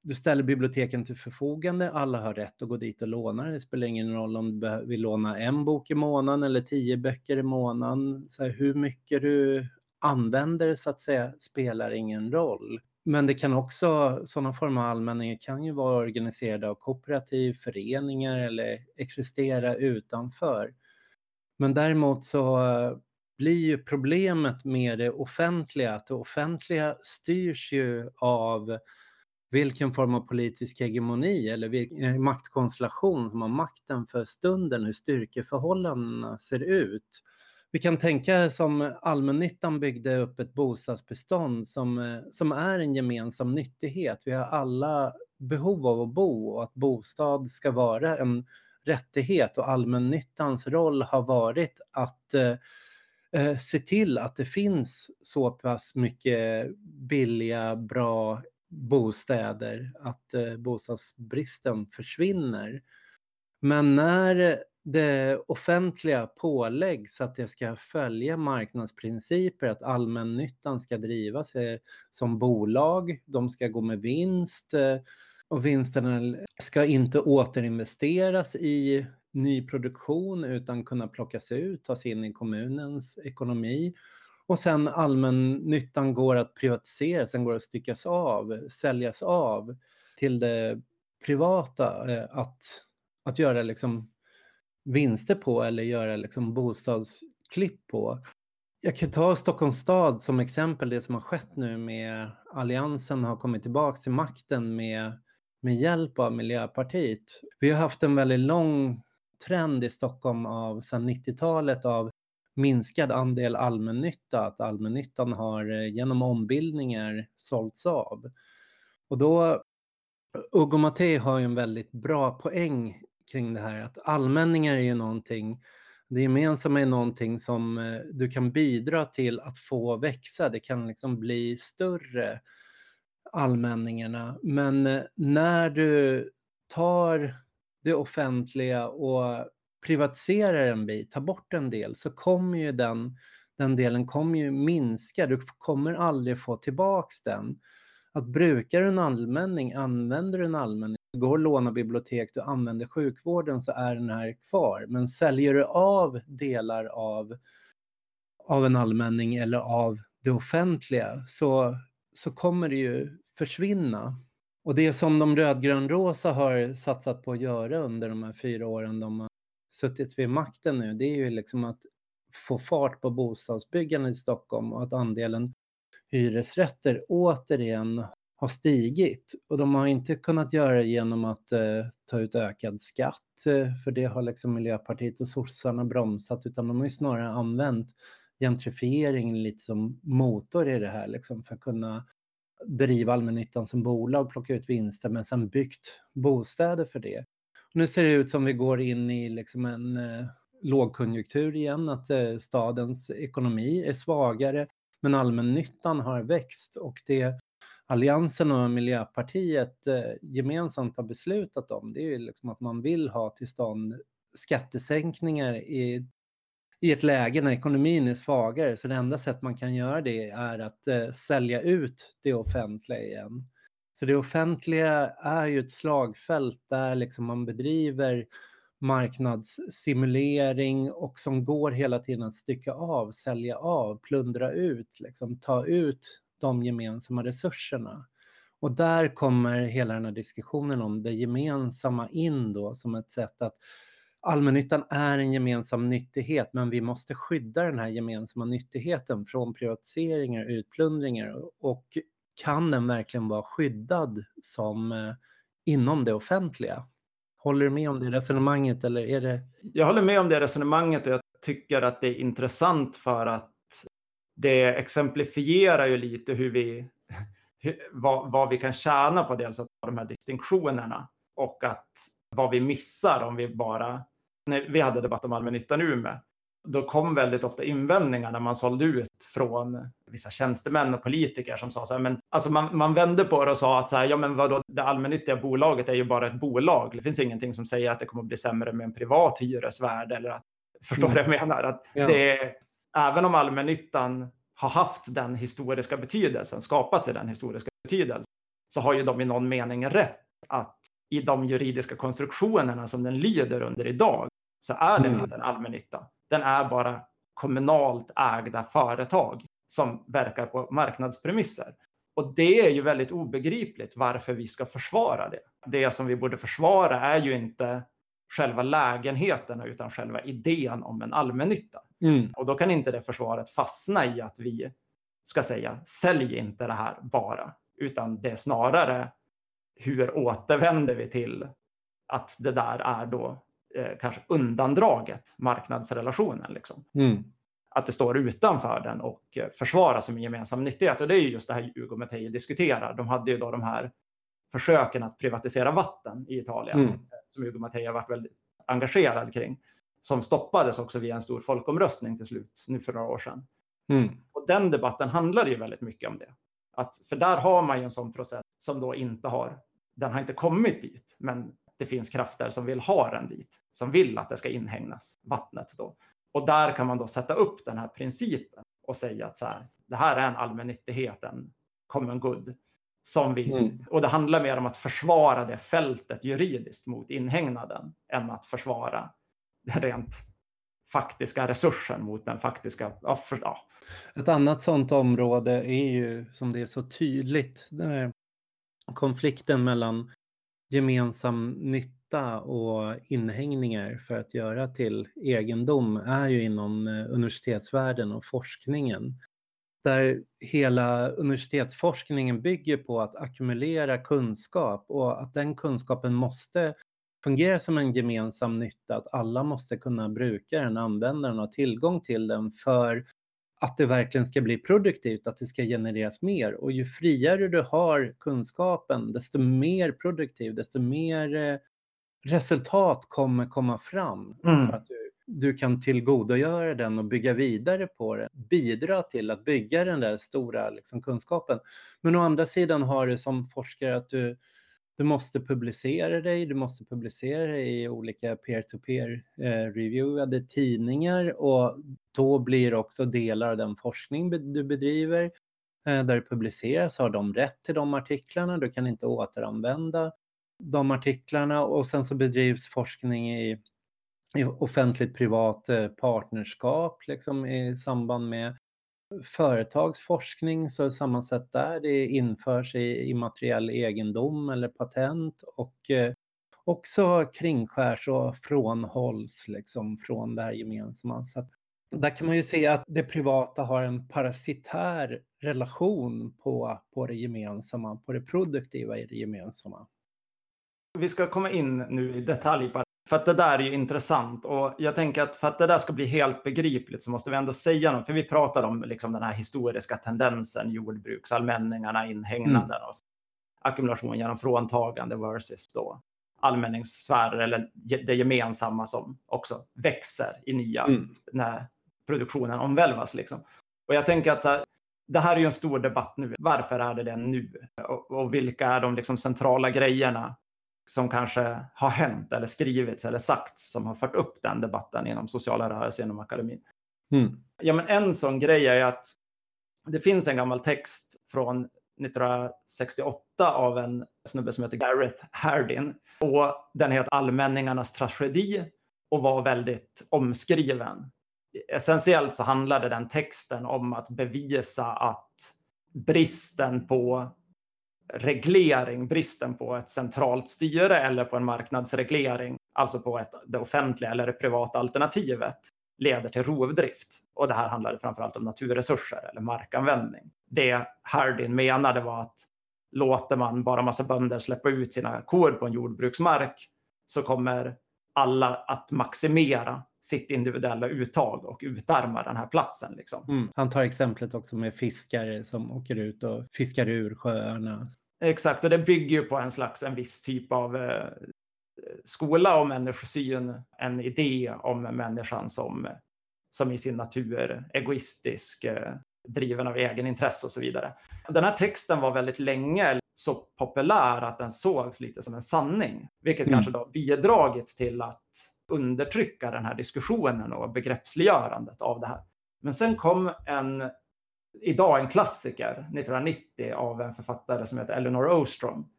du ställer biblioteken till förfogande, alla har rätt att gå dit och låna. Det spelar ingen roll om du vill låna en bok i månaden eller tio böcker i månaden. Så här, hur mycket du använder så att säga spelar ingen roll. Men det kan också, sådana former av allmänningar kan ju vara organiserade av kooperativ, föreningar eller existera utanför. Men däremot så eh, blir ju problemet med det offentliga att det offentliga styrs ju av vilken form av politisk hegemoni eller vilken eh, maktkonstellation som har makten för stunden, hur styrkeförhållandena ser ut. Vi kan tänka som allmännyttan byggde upp ett bostadsbestånd som, eh, som är en gemensam nyttighet. Vi har alla behov av att bo och att bostad ska vara en rättighet och allmännyttans roll har varit att eh, eh se till att det finns så pass mycket billiga, bra bostäder, att eh, bostadsbristen försvinner. Men när det offentliga påläggs att det ska följa marknadsprinciper, att allmännyttan ska drivas som bolag, de ska gå med vinst eh, och vinsterna ska inte återinvesteras i nyproduktion utan kunna plockas ut, tas in i kommunens ekonomi. Och sen allmännyttan går att privatisera, sen går att styckas av, säljas av till det privata eh, att, att göra liksom vinster på eller göra liksom bostadsklipp på. Jag kan ta Stockholms stad som exempel, det som har skett nu med Alliansen har kommit tillbaka till makten med, med hjälp av Miljöpartiet. Vi har haft en väldigt lång trend i Stockholm av sedan 90-talet av minskad andel allmännytta, att allmännyttan har eh, genom ombildningar sålts av. Och då, Ugo Mattei har ju en väldigt bra poäng kring det här att allmänningar är ju någonting, det gemensamma är någonting som eh, du kan bidra till att få växa, det kan liksom bli större allmänningarna. Men eh, när du tar det offentliga och privatiserar en bit, tar bort en del, så kommer ju den, den delen kommer ju minska. Du kommer aldrig få tillbaks den. Att brukar du en allmänning, använder du en allmänning, går och lånar bibliotek, du använder sjukvården så är den här kvar. Men säljer du av delar av, av en allmänning eller av det offentliga så, så kommer det ju försvinna. Och det som de rödgrönrosa har satsat på att göra under de här fyra åren de har suttit vid makten nu, det är ju liksom att få fart på bostadsbyggandet i Stockholm och att andelen hyresrätter återigen har stigit. Och de har inte kunnat göra det genom att eh, ta ut ökad skatt, eh, för det har liksom Miljöpartiet och sossarna bromsat, utan de har ju snarare använt gentrifiering lite som motor i det här, liksom, för att kunna driva allmännyttan som bolag, plocka ut vinster, men sen byggt bostäder för det. Nu ser det ut som vi går in i liksom en eh, lågkonjunktur igen, att eh, stadens ekonomi är svagare, men allmännyttan har växt och det Alliansen och Miljöpartiet eh, gemensamt har beslutat om, det är ju liksom att man vill ha till stånd skattesänkningar i, i ett läge när ekonomin är svagare. Så det enda sätt man kan göra det är att eh, sälja ut det offentliga igen. Så det offentliga är ju ett slagfält där liksom man bedriver marknadssimulering och som går hela tiden att stycka av, sälja av, plundra ut, liksom, ta ut de gemensamma resurserna. Och där kommer hela den här diskussionen om det gemensamma in då som ett sätt att allmännyttan är en gemensam nyttighet men vi måste skydda den här gemensamma nyttigheten från privatiseringar, utplundringar och kan den verkligen vara skyddad som eh, inom det offentliga? Håller du med om det resonemanget eller är det? Jag håller med om det resonemanget och jag tycker att det är intressant för att det exemplifierar ju lite hur vi, vad, vad vi kan tjäna på dels att ha de här distinktionerna och att vad vi missar om vi bara, när vi hade debatt om allmännyttan i Umeå, då kom väldigt ofta invändningar när man sålde ut från vissa tjänstemän och politiker som sa så här, men alltså man, man vände på det och sa att så här, ja men vadå, det allmännyttiga bolaget är ju bara ett bolag. Det finns ingenting som säger att det kommer att bli sämre med en privat hyresvärd eller att, förstår du mm. vad jag menar? Att ja. det även om allmännyttan har haft den historiska betydelsen, skapat sig den historiska betydelsen, så har ju de i någon mening rätt att i de juridiska konstruktionerna som den lyder under idag så är den mm. en allmännytta. Den är bara kommunalt ägda företag som verkar på marknadspremisser. Och det är ju väldigt obegripligt varför vi ska försvara det. Det som vi borde försvara är ju inte själva lägenheterna utan själva idén om en allmännytta. Mm. Och då kan inte det försvaret fastna i att vi ska säga sälj inte det här bara, utan det är snarare hur återvänder vi till att det där är då eh, kanske undandraget marknadsrelationen. Liksom. Mm. Att det står utanför den och eh, försvarar som en gemensam nyttighet. Och det är ju just det här Hugo Mattei diskuterar. De hade ju då de här försöken att privatisera vatten i Italien mm. Eh, som Hugo Mattei har varit väldigt engagerad kring. Som stoppades också via en stor folkomröstning till slut, nu för några år sedan. Mm. Och den debatten handlade ju väldigt mycket om det. Att, för där har man ju en sån process som då inte har, den har inte kommit dit, men det finns krafter som vill ha den dit, som vill att det ska inhägnas, vattnet då. Och där kan man då sätta upp den här principen och säga att så här, det här är en allmännyttighet, en common good, som vi, mm. och det handlar mer om att försvara det fältet juridiskt mot inhägnaden än att försvara rent faktiska resursen mot den faktiska... Ja, för, ja. Ett annat sådant område är ju, som det är så tydligt, den konflikten mellan gemensam nytta och inhängningar för att göra till egendom är ju inom eh, universitetsvärlden och forskningen. Där hela universitetsforskningen bygger på att ackumulera kunskap och att den kunskapen måste fungera som en gemensam nytta, att alla måste kunna bruka den, använda den och ha tillgång till den för att det verkligen ska bli produktivt, att det ska genereras mer. Och ju friare du har kunskapen, desto mer produktiv, desto mer eh, resultat kommer komma fram. Mm. För att du, du kan tillgodogöra den och bygga vidare på den. Bidra till att bygga den där stora liksom, kunskapen. Men å andra sidan har du som forskare att du du måste publicera dig, du måste publicera dig i olika peer-to-peer eh, reviewade tidningar och då blir också delar av den forskning du bedriver eh, där det publiceras har de rätt till de artiklarna, du kan inte återanvända de artiklarna och sen så bedrivs forskning i, i offentligt privat eh, partnerskap liksom i samband med företagsforskning så är samma sätt där. Det införs i immateriell egendom eller patent och eh, också kringskärs och frånhålls liksom från det här gemensamma. Så där kan man ju se att det privata har en parasitär relation på, på det gemensamma, på det produktiva i det gemensamma. Vi ska komma in nu i detalj på för att det där är ju intressant och jag tänker att för att det där ska bli helt begripligt så måste vi ändå säga något. För vi pratar om liksom den här historiska tendensen, jordbruksallmänningarna, inhägnaden mm. och ackumulation genom fråntagande versus då allmänningssfärer eller det gemensamma som också växer i nya mm. när produktionen omvälvas. Liksom. Och jag tänker att så här, det här är ju en stor debatt nu. Varför är det det nu? Och, och vilka är de liksom centrala grejerna som kanske har hänt eller skrivits eller sagts som har fört upp den debatten inom sociala rörelser inom akademin. Mm. Ja, men en sån grej är att det finns en gammal text från 1968 av en snubbe som heter Gareth Hardin. Och den heter Allmänningarnas tragedi och var väldigt omskriven. Essentiellt så handlade den texten om att bevisa att bristen på reglering, bristen på ett centralt styre eller på en marknadsreglering, alltså på ett, det offentliga eller det privata alternativet, leder till rovdrift. Och det här handlade framförallt om naturresurser eller markanvändning. Det Hardin menade var att låter man bara massa bönder släppa ut sina kor på en jordbruksmark så kommer alla att maximera sitt individuella uttag och utarma den här platsen. Liksom. Mm. Han tar exemplet också med fiskare som åker ut och fiskar ur sjöarna. Exakt, och det bygger ju på en slags en viss typ av eh, skola och människosyn, en idé om människan som, som i sin natur egoistisk, eh, driven av egenintresse och så vidare. Den här texten var väldigt länge så populär att den sågs lite som en sanning, vilket mm. kanske då bidragit till att undertrycka den här diskussionen och begreppsliggörandet av det här. Men sen kom en, idag en klassiker, 1990 av en författare som heter Eleanor Ostrom,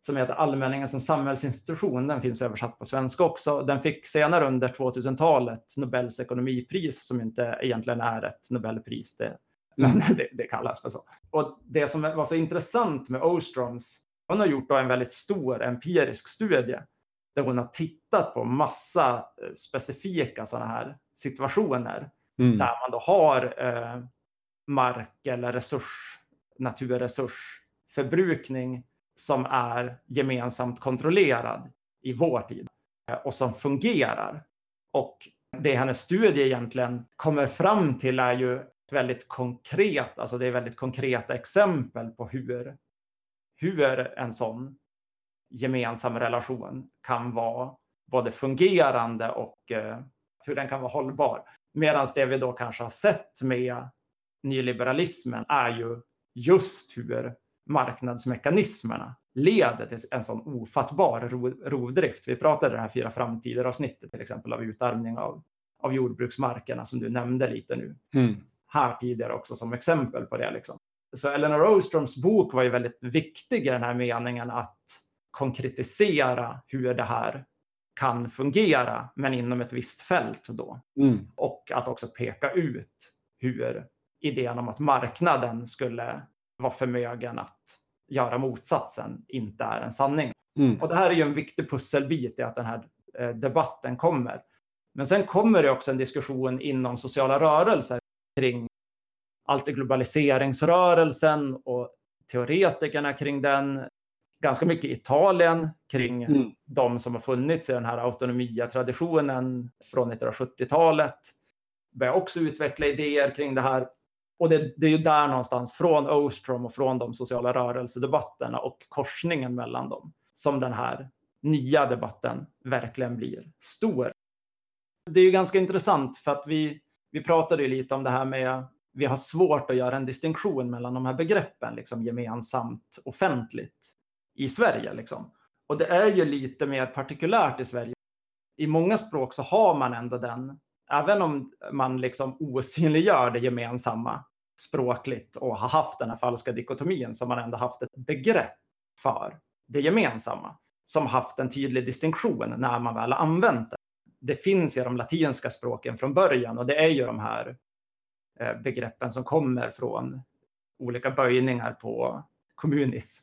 som heter Allmänningen som samhällsinstitution. Den finns översatt på svenska också. Den fick senare under 2000-talet Nobels ekonomipris som inte egentligen är ett Nobelpris. Det, men mm. det, det, kallas för så. Och det som var så intressant med Ostroms, hon har gjort en väldigt stor empirisk studie där hon har tittat på massa eh, specifika sådana här situationer mm. där man då har eh, mark eller resurs, naturresursförbrukning som är gemensamt kontrollerad i vår tid eh, och som fungerar. Och det hennes studie egentligen kommer fram till är ju väldigt konkret, alltså det är väldigt konkreta exempel på hur, hur en sån gemensam relation kan vara både fungerande och eh, hur den kan vara hållbar. Medan det vi då kanske har sett med nyliberalismen är ju just hur marknadsmekanismerna leder till en sån ofattbar rovdrift. Vi pratade det här fyra framtider avsnittet till exempel av utarmning av, av jordbruksmarkerna som du nämnde lite nu. Mm. Här tidigare också som exempel på det. Liksom. Så Eleanor Ostroms bok var ju väldigt viktig i den här meningen att konkretisera hur det här kan fungera, men inom ett visst fält då. Mm. Och att också peka ut hur idén om att marknaden skulle vara förmögen att göra motsatsen inte är en sanning. Mm. Och det här är ju en viktig pusselbit i att den här eh, debatten kommer. Men sen kommer det också en diskussion inom sociala rörelser kring allt globaliseringsrörelsen och teoretikerna kring den. Ganska mycket Italien kring mm. de som har funnits i den här autonomia-traditionen från 1970-talet. Börjar också utveckla idéer kring det här och det, det, är ju där någonstans, från Ostrom och från de sociala rörelsedebatterna och korsningen mellan dem, som den här nya debatten verkligen blir stor. Det är ju ganska intressant för att vi, vi pratade ju lite om det här med, vi har svårt att göra en distinktion mellan de här begreppen, liksom gemensamt offentligt i Sverige. Liksom. Och det är ju lite mer partikulärt i Sverige. I många språk så har man ändå den, även om man liksom osynliggör det gemensamma, språkligt och har haft den här falska dikotomin så har man ändå haft ett begrepp för det gemensamma som haft en tydlig distinktion när man väl har använt det. Det finns i de latinska språken från början och det är ju de här eh, begreppen som kommer från olika böjningar på kommunis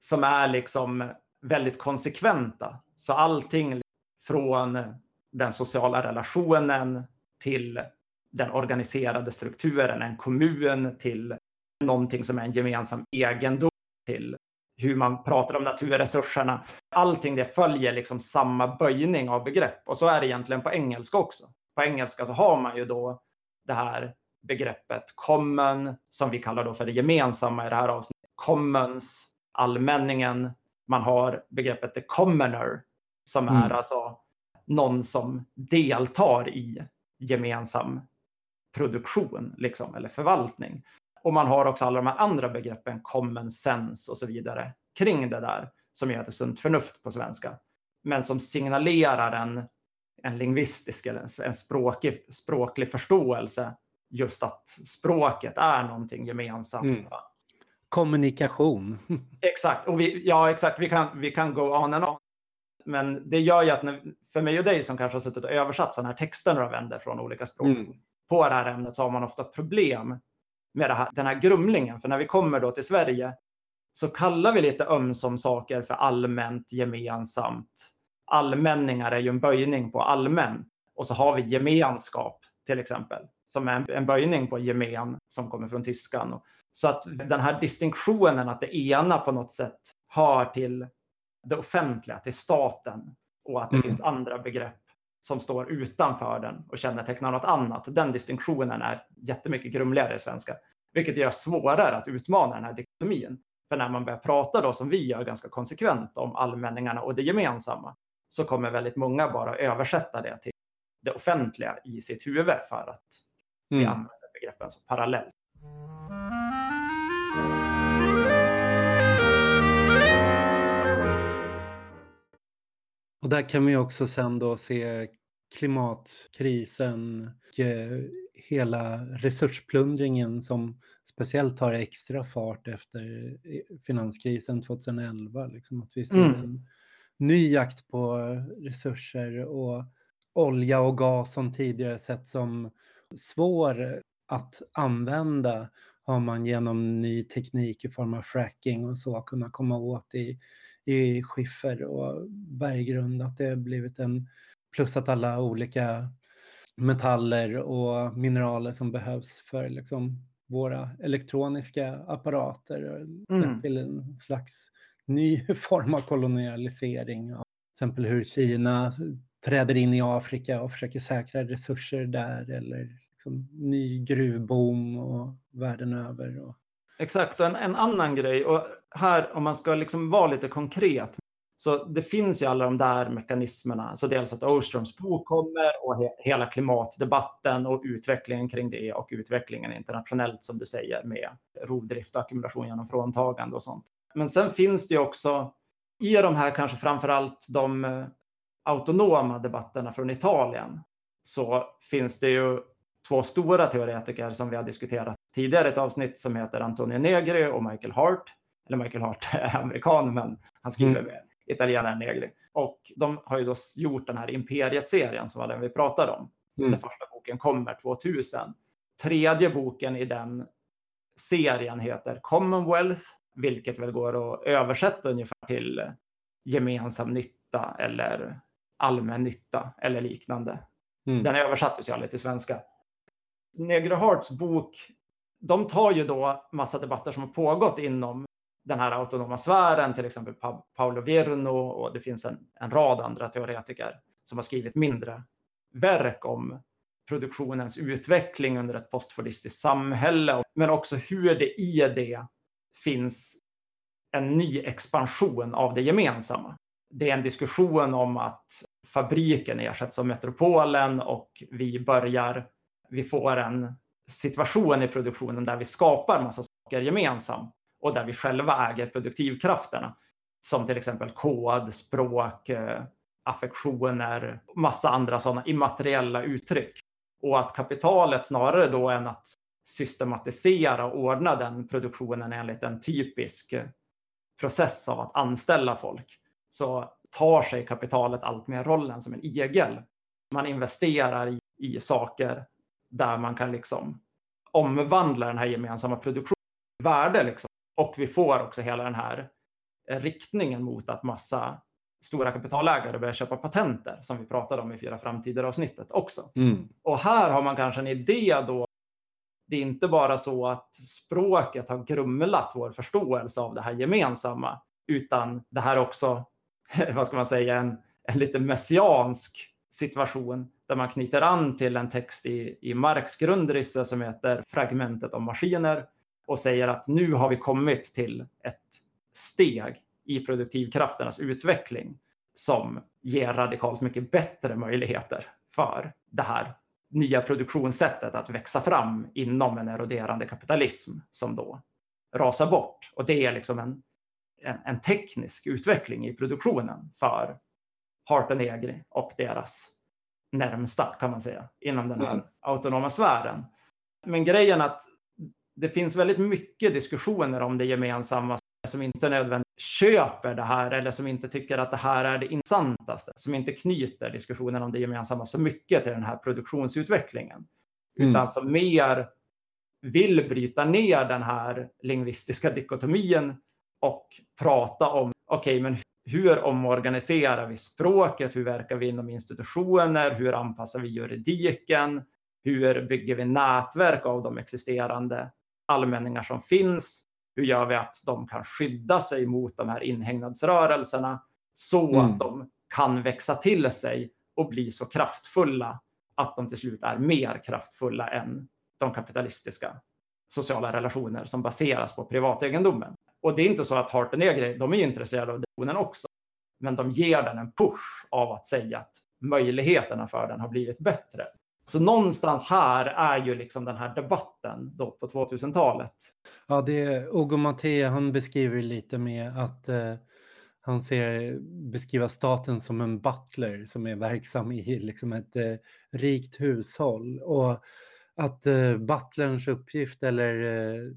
som är liksom väldigt konsekventa. Så allting från den sociala relationen till den organiserade strukturen, en kommun till någonting som är en gemensam egendom, till hur man pratar om naturresurserna. Allting det följer liksom samma böjning av begrepp och så är det egentligen på engelska också. På engelska så har man ju då det här begreppet common som vi kallar då för det gemensamma i det här avsnittet. Commons, allmänningen. Man har begreppet the commoner som är mm. alltså någon som deltar i gemensam produktion liksom, eller förvaltning. Och man har också alla de här andra begreppen, common sense och så vidare, kring det där, som heter sunt förnuft på svenska. Men som signalerar en, en lingvistisk eller en språkig, språklig förståelse, just att språket är någonting gemensamt. Mm. Kommunikation. Exakt, och vi, ja exakt, vi kan, vi kan go on and on. Men det gör ju att när, för mig och dig som kanske har suttit och översatt sådana här texter några vänder från olika språk, mm på det här ämnet så har man ofta problem med här, den här grumlingen. För när vi kommer då till Sverige så kallar vi lite ömsom saker för allmänt gemensamt. Allmänningar är ju en böjning på allmän. Och så har vi gemenskap till exempel, som är en böjning på gemen som kommer från tyskan. Så att den här distinktionen att det ena på något sätt hör till det offentliga, till staten och att det mm. finns andra begrepp som står utanför den och kännetecknar något annat. Den distinktionen är jättemycket grumligare i svenska, vilket gör svårare att utmana den här dikotomin. För när man börjar prata då som vi gör ganska konsekvent om allmänningarna och det gemensamma så kommer väldigt många bara översätta det till det offentliga i sitt huvud för att vi mm. använder begreppen så parallellt. Och där kan vi också sen då se klimatkrisen och eh, hela resursplundringen som speciellt tar extra fart efter eh, finanskrisen 2011. Liksom att vi ser mm. en ny jakt på resurser och olja och gas som tidigare sett som svår att använda har man genom ny teknik i form av fracking och så kunnat komma åt i, i skiffer och berggrund. Att det har blivit en plus att alla olika metaller och mineraler som behövs för liksom våra elektroniska apparater mm. till en slags ny form av kolonialisering. Till exempel hur Kina träder in i Afrika och försöker säkra resurser där eller liksom ny gruvboom och världen över. Och... Exakt, och en, en, annan grej, och här om man ska liksom vara lite konkret, så det finns ju alla de där mekanismerna. Så dels att Ostroms bok kommer och he hela klimatdebatten och utvecklingen kring det och utvecklingen internationellt som du säger med rovdrift och ackumulation genom fråntagande och sånt. Men sen finns det ju också i de här kanske framför allt de eh, autonoma debatterna från Italien så finns det ju två stora teoretiker som vi har diskuterat tidigare i ett avsnitt som heter Antonio Negri och Michael Hart. Eller Michael Hart är amerikan, men han skriver mm. med italienaren Negri. Och de har ju då gjort den här Imperiet-serien som var den vi pratade om. Mm. Den första boken kommer 2000. Tredje boken i den serien heter Commonwealth, vilket väl går att översätta ungefär till gemensam nytta eller allmän nytta eller liknande. Mm. Den översattes ju aldrig till svenska. Negro Hearts bok, de tar ju då massa debatter som har pågått inom den här autonoma sfären, till exempel pa Paolo Virno och det finns en, en rad andra teoretiker som har skrivit mindre verk om produktionens utveckling under ett postfordistiskt samhälle, men också hur det i det finns en ny expansion av det gemensamma. Det är en diskussion om att fabriken ersätts av metropolen och vi börjar vi får en situation i produktionen där vi skapar massa saker gemensamt och där vi själva äger produktivkrafterna. Som till exempel kod, språk, eh, affektioner, massa andra sådana immateriella uttryck. Och att kapitalet snarare då än att systematisera och ordna den produktionen enligt en typisk eh, process av att anställa folk så tar sig kapitalet allt mer rollen som en igel. Man investerar i, i saker där man kan liksom omvandla den här gemensamma produktionen i värde. Liksom. Och vi får också hela den här eh, riktningen mot att massa stora kapitalägare börjar köpa patenter som vi pratade om i Fyra framtider avsnittet också. Mm. Och här har man kanske en idé då. Det är inte bara så att språket har grumlat vår förståelse av det här gemensamma, utan det här är också, vad ska man säga, en, en lite messiansk situation där man knyter an till en text i, i Marx grundrisse som heter Fragmentet om maskiner och säger att nu har vi kommit till ett steg i produktivkrafternas utveckling som ger radikalt mycket bättre möjligheter för det här nya produktionssättet att växa fram inom en eroderande kapitalism som då rasar bort. Och det är liksom en, en, en teknisk utveckling i produktionen för Harpenegri och deras närmsta kan man säga inom den här mm. autonoma sfären. Men grejen att det finns väldigt mycket diskussioner om det gemensamma som inte nödvändigt köper det här eller som inte tycker att det här är det intressantaste, som inte knyter diskussionen om det gemensamma så mycket till den här produktionsutvecklingen, mm. utan som mer vill bryta ner den här lingvistiska dikotomin och prata om, okej, okay, men hur omorganiserar vi språket? Hur verkar vi inom institutioner? Hur anpassar vi juridiken? Hur bygger vi nätverk av de existerande allmänningar som finns? Hur gör vi att de kan skydda sig mot de här inhägnadsrörelserna så mm. att de kan växa till sig och bli så kraftfulla att de till slut är mer kraftfulla än de kapitalistiska sociala relationer som baseras på privategendomen. Och det är inte så att Harper Negri, de är intresserade av donen också, men de ger den en push av att säga att möjligheterna för den har blivit bättre. Så någonstans här är ju liksom den här debatten då på 2000-talet. Ja, det är Ogo Mattea, han beskriver lite med att eh, han ser, beskriva staten som en butler som är verksam i liksom ett eh, rikt hushåll. Och att eh, butlerns uppgift eller eh,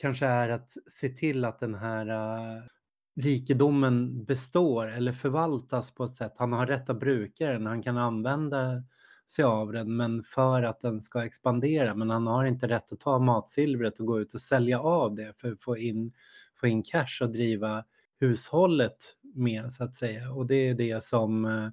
kanske är att se till att den här uh, rikedomen består eller förvaltas på ett sätt. Han har rätt att bruka den, han kan använda sig av den, men för att den ska expandera. Men han har inte rätt att ta matsilvret och gå ut och sälja av det för att få in, få in cash och driva hushållet med så att säga. Och det är det som uh,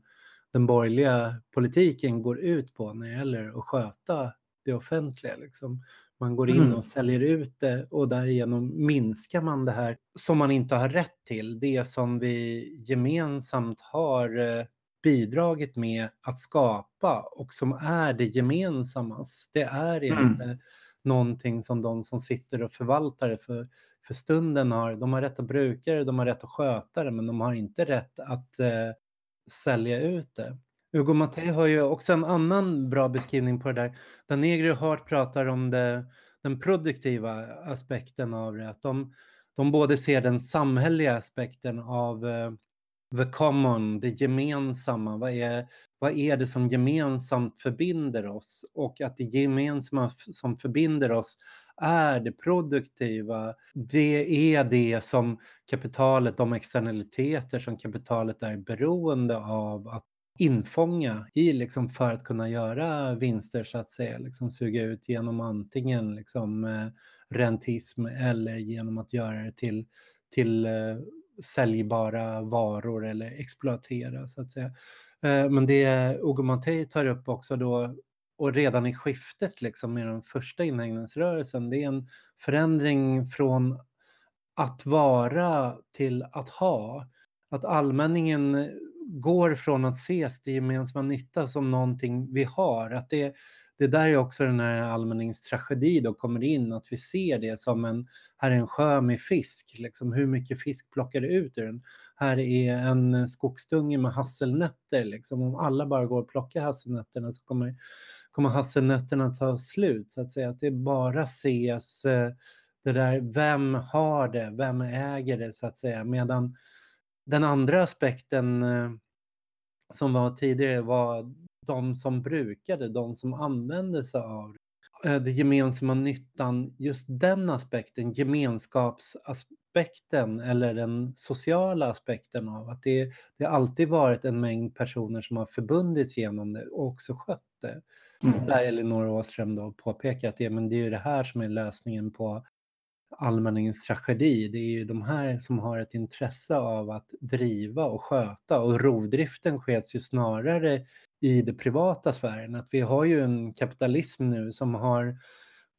den borgerliga politiken går ut på när det gäller att sköta det offentliga. Liksom. Man går in mm. och säljer ut det och därigenom minskar man det här som man inte har rätt till. Det som vi gemensamt har eh, bidragit med att skapa och som är det gemensammas. Det är mm. inte mm. någonting som de som sitter och förvaltar det för, för stunden har. De har rätt att bruka det, de har rätt att sköta det, men de har inte rätt att eh, sälja ut det. Hugo Mattei har ju också en annan bra beskrivning på det där. Danegri och Hart pratar om det, den produktiva aspekten av det. Att de, de både ser den samhälleliga aspekten av uh, the common, det gemensamma. Vad är, vad är det som gemensamt förbinder oss? Och att det gemensamma som förbinder oss är det produktiva. Det är det som kapitalet, de externaliteter som kapitalet är beroende av att infånga i liksom för att kunna göra vinster så att säga, liksom suga ut genom antingen liksom eh, rentism eller genom att göra det till, till eh, säljbara varor eller exploatera så att säga. Eh, men det Ugo tar upp också då och redan i skiftet liksom med den första inhägnadsrörelsen, det är en förändring från att vara till att ha. Att allmänningen går från att ses till gemensamma nytta som någonting vi har. Att det, det där är också den här allmänningstragedi då kommer in, att vi ser det som en, här är en sjö med fisk, liksom hur mycket fisk plockar det ut ur den? Här är en skogsdunge med hasselnötter, liksom om alla bara går och plockar hasselnötterna så kommer, kommer hasselnötterna ta slut, så att säga. Att det bara ses eh, det där, vem har det, vem äger det, så att säga, medan den andra aspekten eh, som var tidigare var de som brukade, de som använde sig av eh, det gemensamma nyttan, just den aspekten, gemenskapsaspekten eller den sociala aspekten av att det, det alltid varit en mängd personer som har förbundits genom det och också skött det. Mm. Där Elinor Åström då påpekar att det, men det är ju det här som är lösningen på allmänningens tragedi. Det är ju de här som har ett intresse av att driva och sköta och rovdriften skeds ju snarare i det privata sfären. Att vi har ju en kapitalism nu som har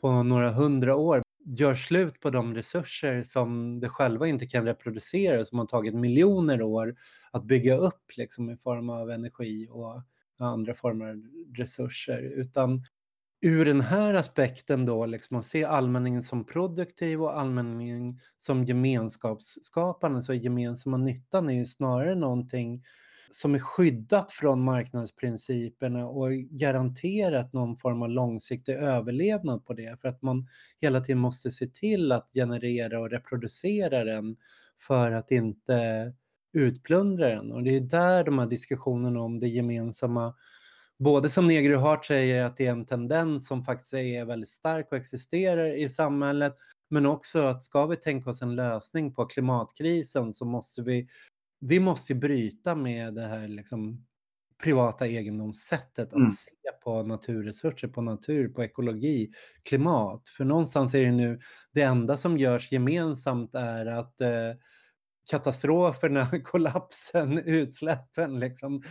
på några hundra år gör slut på de resurser som det själva inte kan reproducera som har tagit miljoner år att bygga upp liksom, i form av energi och andra former av resurser. Utan ur den här aspekten då, liksom att se allmänningen som produktiv och allmänningen som gemenskapsskapande, så gemensamma nyttan är ju snarare någonting som är skyddat från marknadsprinciperna och garanterat någon form av långsiktig överlevnad på det för att man hela tiden måste se till att generera och reproducera den för att inte utplundra den. Och det är där de här diskussionerna om det gemensamma både som Negri Hart säger att det är en tendens som faktiskt är väldigt stark och existerar i samhället, men också att ska vi tänka oss en lösning på klimatkrisen så måste vi, vi måste bryta med det här liksom privata egendomssättet att mm. se på naturresurser, på natur, på ekologi, klimat. För någonstans är det nu det enda som görs gemensamt är att eh, katastroferna, kollapsen, utsläppen, liksom,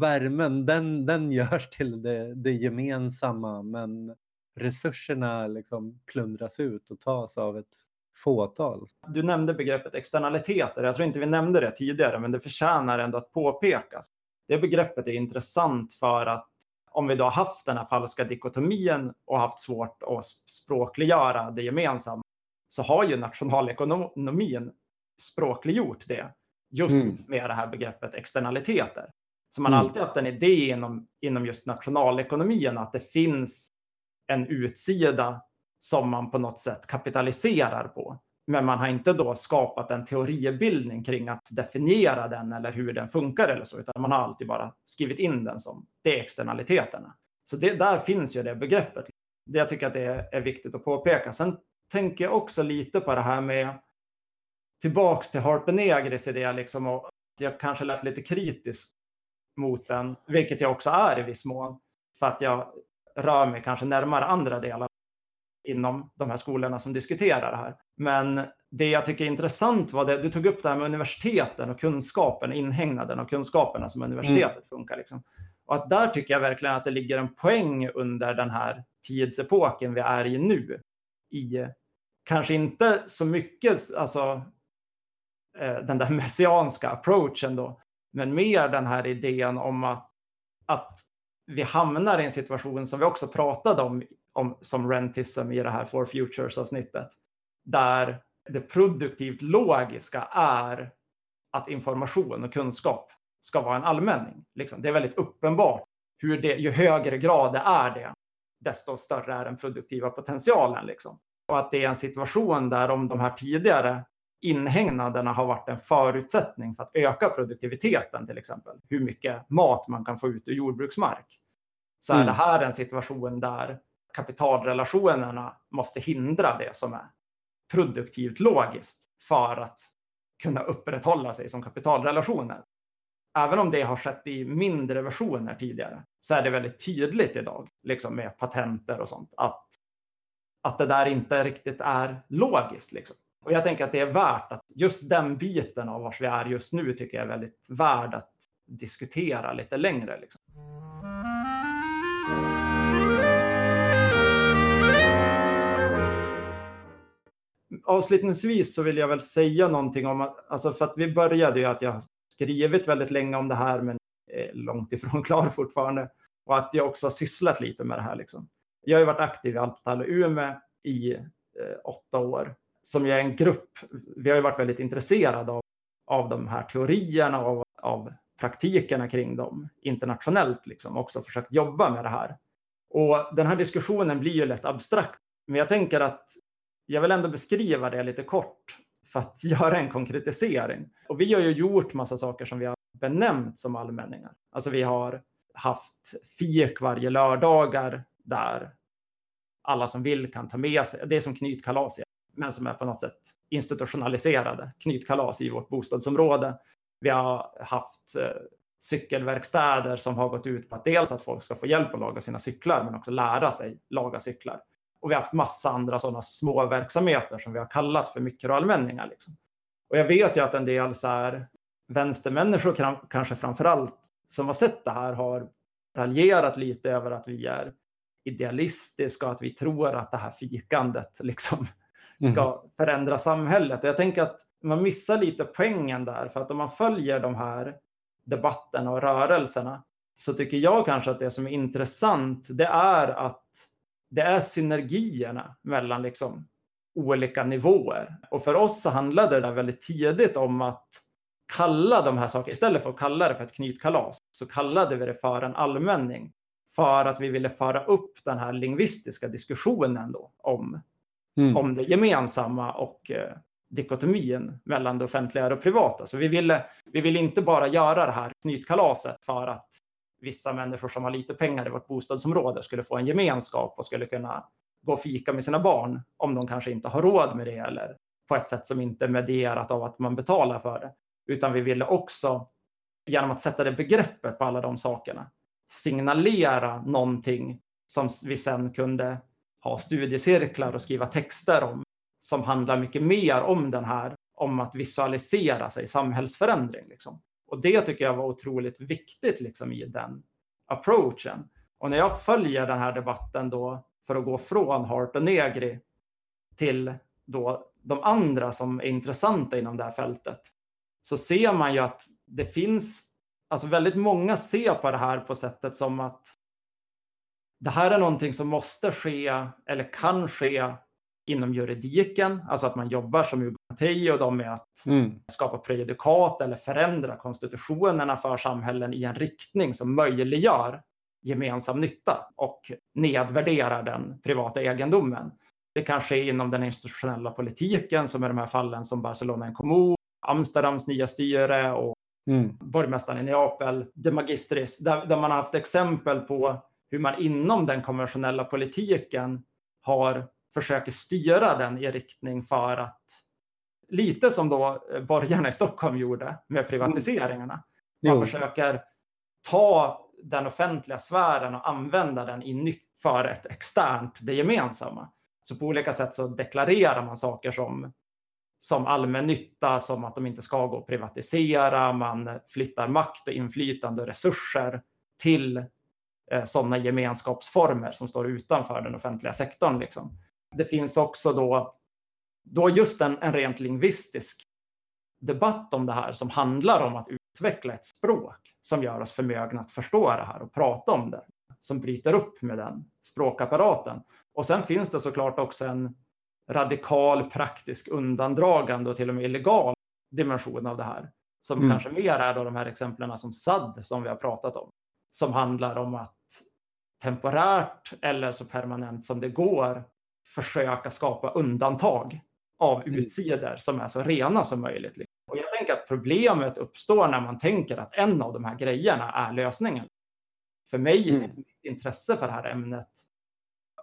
värmen, den, den görs till det, det gemensamma men resurserna liksom plundras ut och tas av ett fåtal. Du nämnde begreppet externaliteter. Jag tror inte vi nämnde det tidigare, men det förtjänar ändå att påpekas. Det begreppet är intressant för att om vi då har haft den här falska dikotomin och haft svårt att språkliggöra det gemensamma, så har ju nationalekonomin språkliggjort det just mm. med det här begreppet externaliteter. Så man har mm. alltid haft en idé inom, inom just nationalekonomin att det finns en utsida som man på något sätt kapitaliserar på. Men man har inte då skapat en teoribildning kring att definiera den eller hur den funkar eller så, utan man har alltid bara skrivit in den som det är externaliteterna. Så det, där finns ju det begreppet. Det jag tycker att det är, är viktigt att påpeka. Sen tänker jag också lite på det här med tillbaks till Harpenegris idé liksom och jag kanske lät lite kritisk mot den, vilket jag också är i viss mån, för att jag rör mig kanske närmare andra delar inom de här skolorna som diskuterar det här. Men det jag tycker är intressant var det, du tog upp det här med universiteten och kunskapen, inhägnaden av kunskaperna som universitetet mm. funkar. Liksom. Och att där tycker jag verkligen att det ligger en poäng under den här tidsepoken vi är i nu. I kanske inte så mycket alltså, Eh, den där messianska approachen då, men mer den här idén om att, att vi hamnar i en situation som vi också pratade om, om som rentism i det här For Futures-avsnittet, där det produktivt logiska är att information och kunskap ska vara en allmänning. Liksom. Det är väldigt uppenbart. Hur det, ju högre grad det är det, desto större är den produktiva potentialen. Liksom. Och att det är en situation där om de här tidigare inhägnaderna har varit en förutsättning för att öka produktiviteten till exempel. Hur mycket mat man kan få ut ur jordbruksmark. Så mm. är det här en situation där kapitalrelationerna måste hindra det som är produktivt logiskt för att kunna upprätthålla sig som kapitalrelationer. Även om det har skett i mindre versioner tidigare så är det väldigt tydligt idag, liksom med patenter och sånt, att, att det där inte riktigt är logiskt. Liksom. Och jag tänker att det är värt att just den biten av var vi är just nu tycker jag är väldigt värd att diskutera lite längre. Liksom. Avslutningsvis så vill jag väl säga någonting om att, alltså för att vi började ju att jag har skrivit väldigt länge om det här, men är långt ifrån klar fortfarande. Och att jag också har sysslat lite med det här. Liksom. Jag har ju varit aktiv i Alptall Umeå i eh, åtta år som är en grupp, vi har ju varit väldigt intresserade av, av de här teorierna och av, av praktikerna kring dem internationellt, liksom också försökt jobba med det här. Och den här diskussionen blir ju lätt abstrakt, men jag tänker att jag vill ändå beskriva det lite kort för att göra en konkretisering. Och vi har ju gjort massa saker som vi har benämnt som allmänningar. Alltså vi har haft fik varje lördagar där alla som vill kan ta med sig, det är som knytkalas men som är på något sätt institutionaliserade knytkalas i vårt bostadsområde. Vi har haft eh, cykelverkstäder som har gått ut på att dels att folk ska få hjälp att laga sina cyklar, men också lära sig laga cyklar. Och vi har haft massa andra sådana små verksamheter som vi har kallat för mikroallmänningar. Liksom. Och jag vet ju att en del så här, vänstermänniskor, kanske framför allt, som har sett det här har raljerat lite över att vi är idealistiska och att vi tror att det här fikandet liksom ska mm. förändra samhället. Och jag tänker att man missar lite poängen där, för att om man följer de här debatterna och rörelserna så tycker jag kanske att det som är intressant, det är att det är synergierna mellan liksom olika nivåer. Och för oss så handlade det där väldigt tidigt om att kalla de här sakerna, istället för att kalla det för ett knytkalas, så kallade vi det för en allmänning. För att vi ville föra upp den här lingvistiska diskussionen då om mm. om det gemensamma och eh, dikotomin mellan det offentliga och det privata. Så vi ville, vi ville inte bara göra det här knytkalaset för att vissa människor som har lite pengar i vårt bostadsområde skulle få en gemenskap och skulle kunna gå och fika med sina barn om de kanske inte har råd med det eller på ett sätt som inte är medierat av att man betalar för det. Utan vi ville också, genom att sätta det begreppet på alla de sakerna, signalera någonting som vi sen kunde ha studiecirklar och skriva texter om som handlar mycket mer om den här, om att visualisera sig samhällsförändring. Liksom. Och det tycker jag var otroligt viktigt liksom, i den approachen. Och när jag följer den här debatten då för att gå från Hart och Negri till då de andra som är intressanta inom det här fältet så ser man ju att det finns, alltså väldigt många ser på det här på sättet som att det här är någonting som måste ske eller kan ske inom juridiken, alltså att man jobbar som Ugati och de med att mm. skapa prejudikat eller förändra konstitutionerna för samhällen i en riktning som möjliggör gemensam nytta och nedvärderar den privata egendomen. Det kan ske inom den institutionella politiken som i de här fallen som Barcelona en kommun, Amsterdams nya styre och mm. borgmästaren i Neapel, de Magistris, där, där man har haft exempel på hur man inom den konventionella politiken har försöker styra den i riktning för att lite som då borgarna i Stockholm gjorde med privatiseringarna. Man jo. försöker ta den offentliga sfären och använda den i nytt för ett externt, det gemensamma. Så på olika sätt så deklarerar man saker som, som allmän nytta, som att de inte ska gå att privatisera, man flyttar makt och inflytande och resurser till eh, sådana gemenskapsformer som står utanför den offentliga sektorn. Liksom. Det finns också då, då just en, en rent lingvistisk debatt om det här som handlar om att utveckla ett språk som gör oss förmögna att förstå det här och prata om det, som bryter upp med den språkapparaten. Och sen finns det såklart också en radikal praktisk undandragande och till och med illegal dimension av det här. Som mm. kanske mer är då de här exemplen som SAD som vi har pratat om. Som handlar om att temporärt eller så permanent som det går försöka skapa undantag av mm. utsidor som är så rena som möjligt. Och jag tänker att problemet uppstår när man tänker att en av de här grejerna är lösningen. För mig, mm. mitt intresse för det här ämnet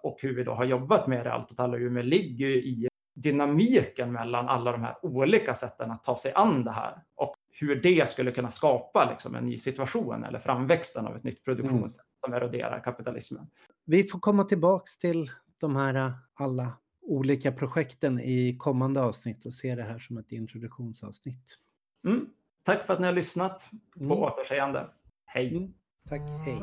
och hur vi då har jobbat med det allt och alla Umeå ligger ju i dynamiken mellan alla de här olika sätten att ta sig an det här och hur det skulle kunna skapa liksom, en ny situation eller framväxten av ett nytt produktionssätt mm. som eroderar kapitalismen. Vi får komma tillbaks till de här äh, alla olika projekten i kommande avsnitt och se det här som ett introduktionsavsnitt. Mm. Tack för att ni har lyssnat. På mm. återseende. Hej! Mm. Tack, hej!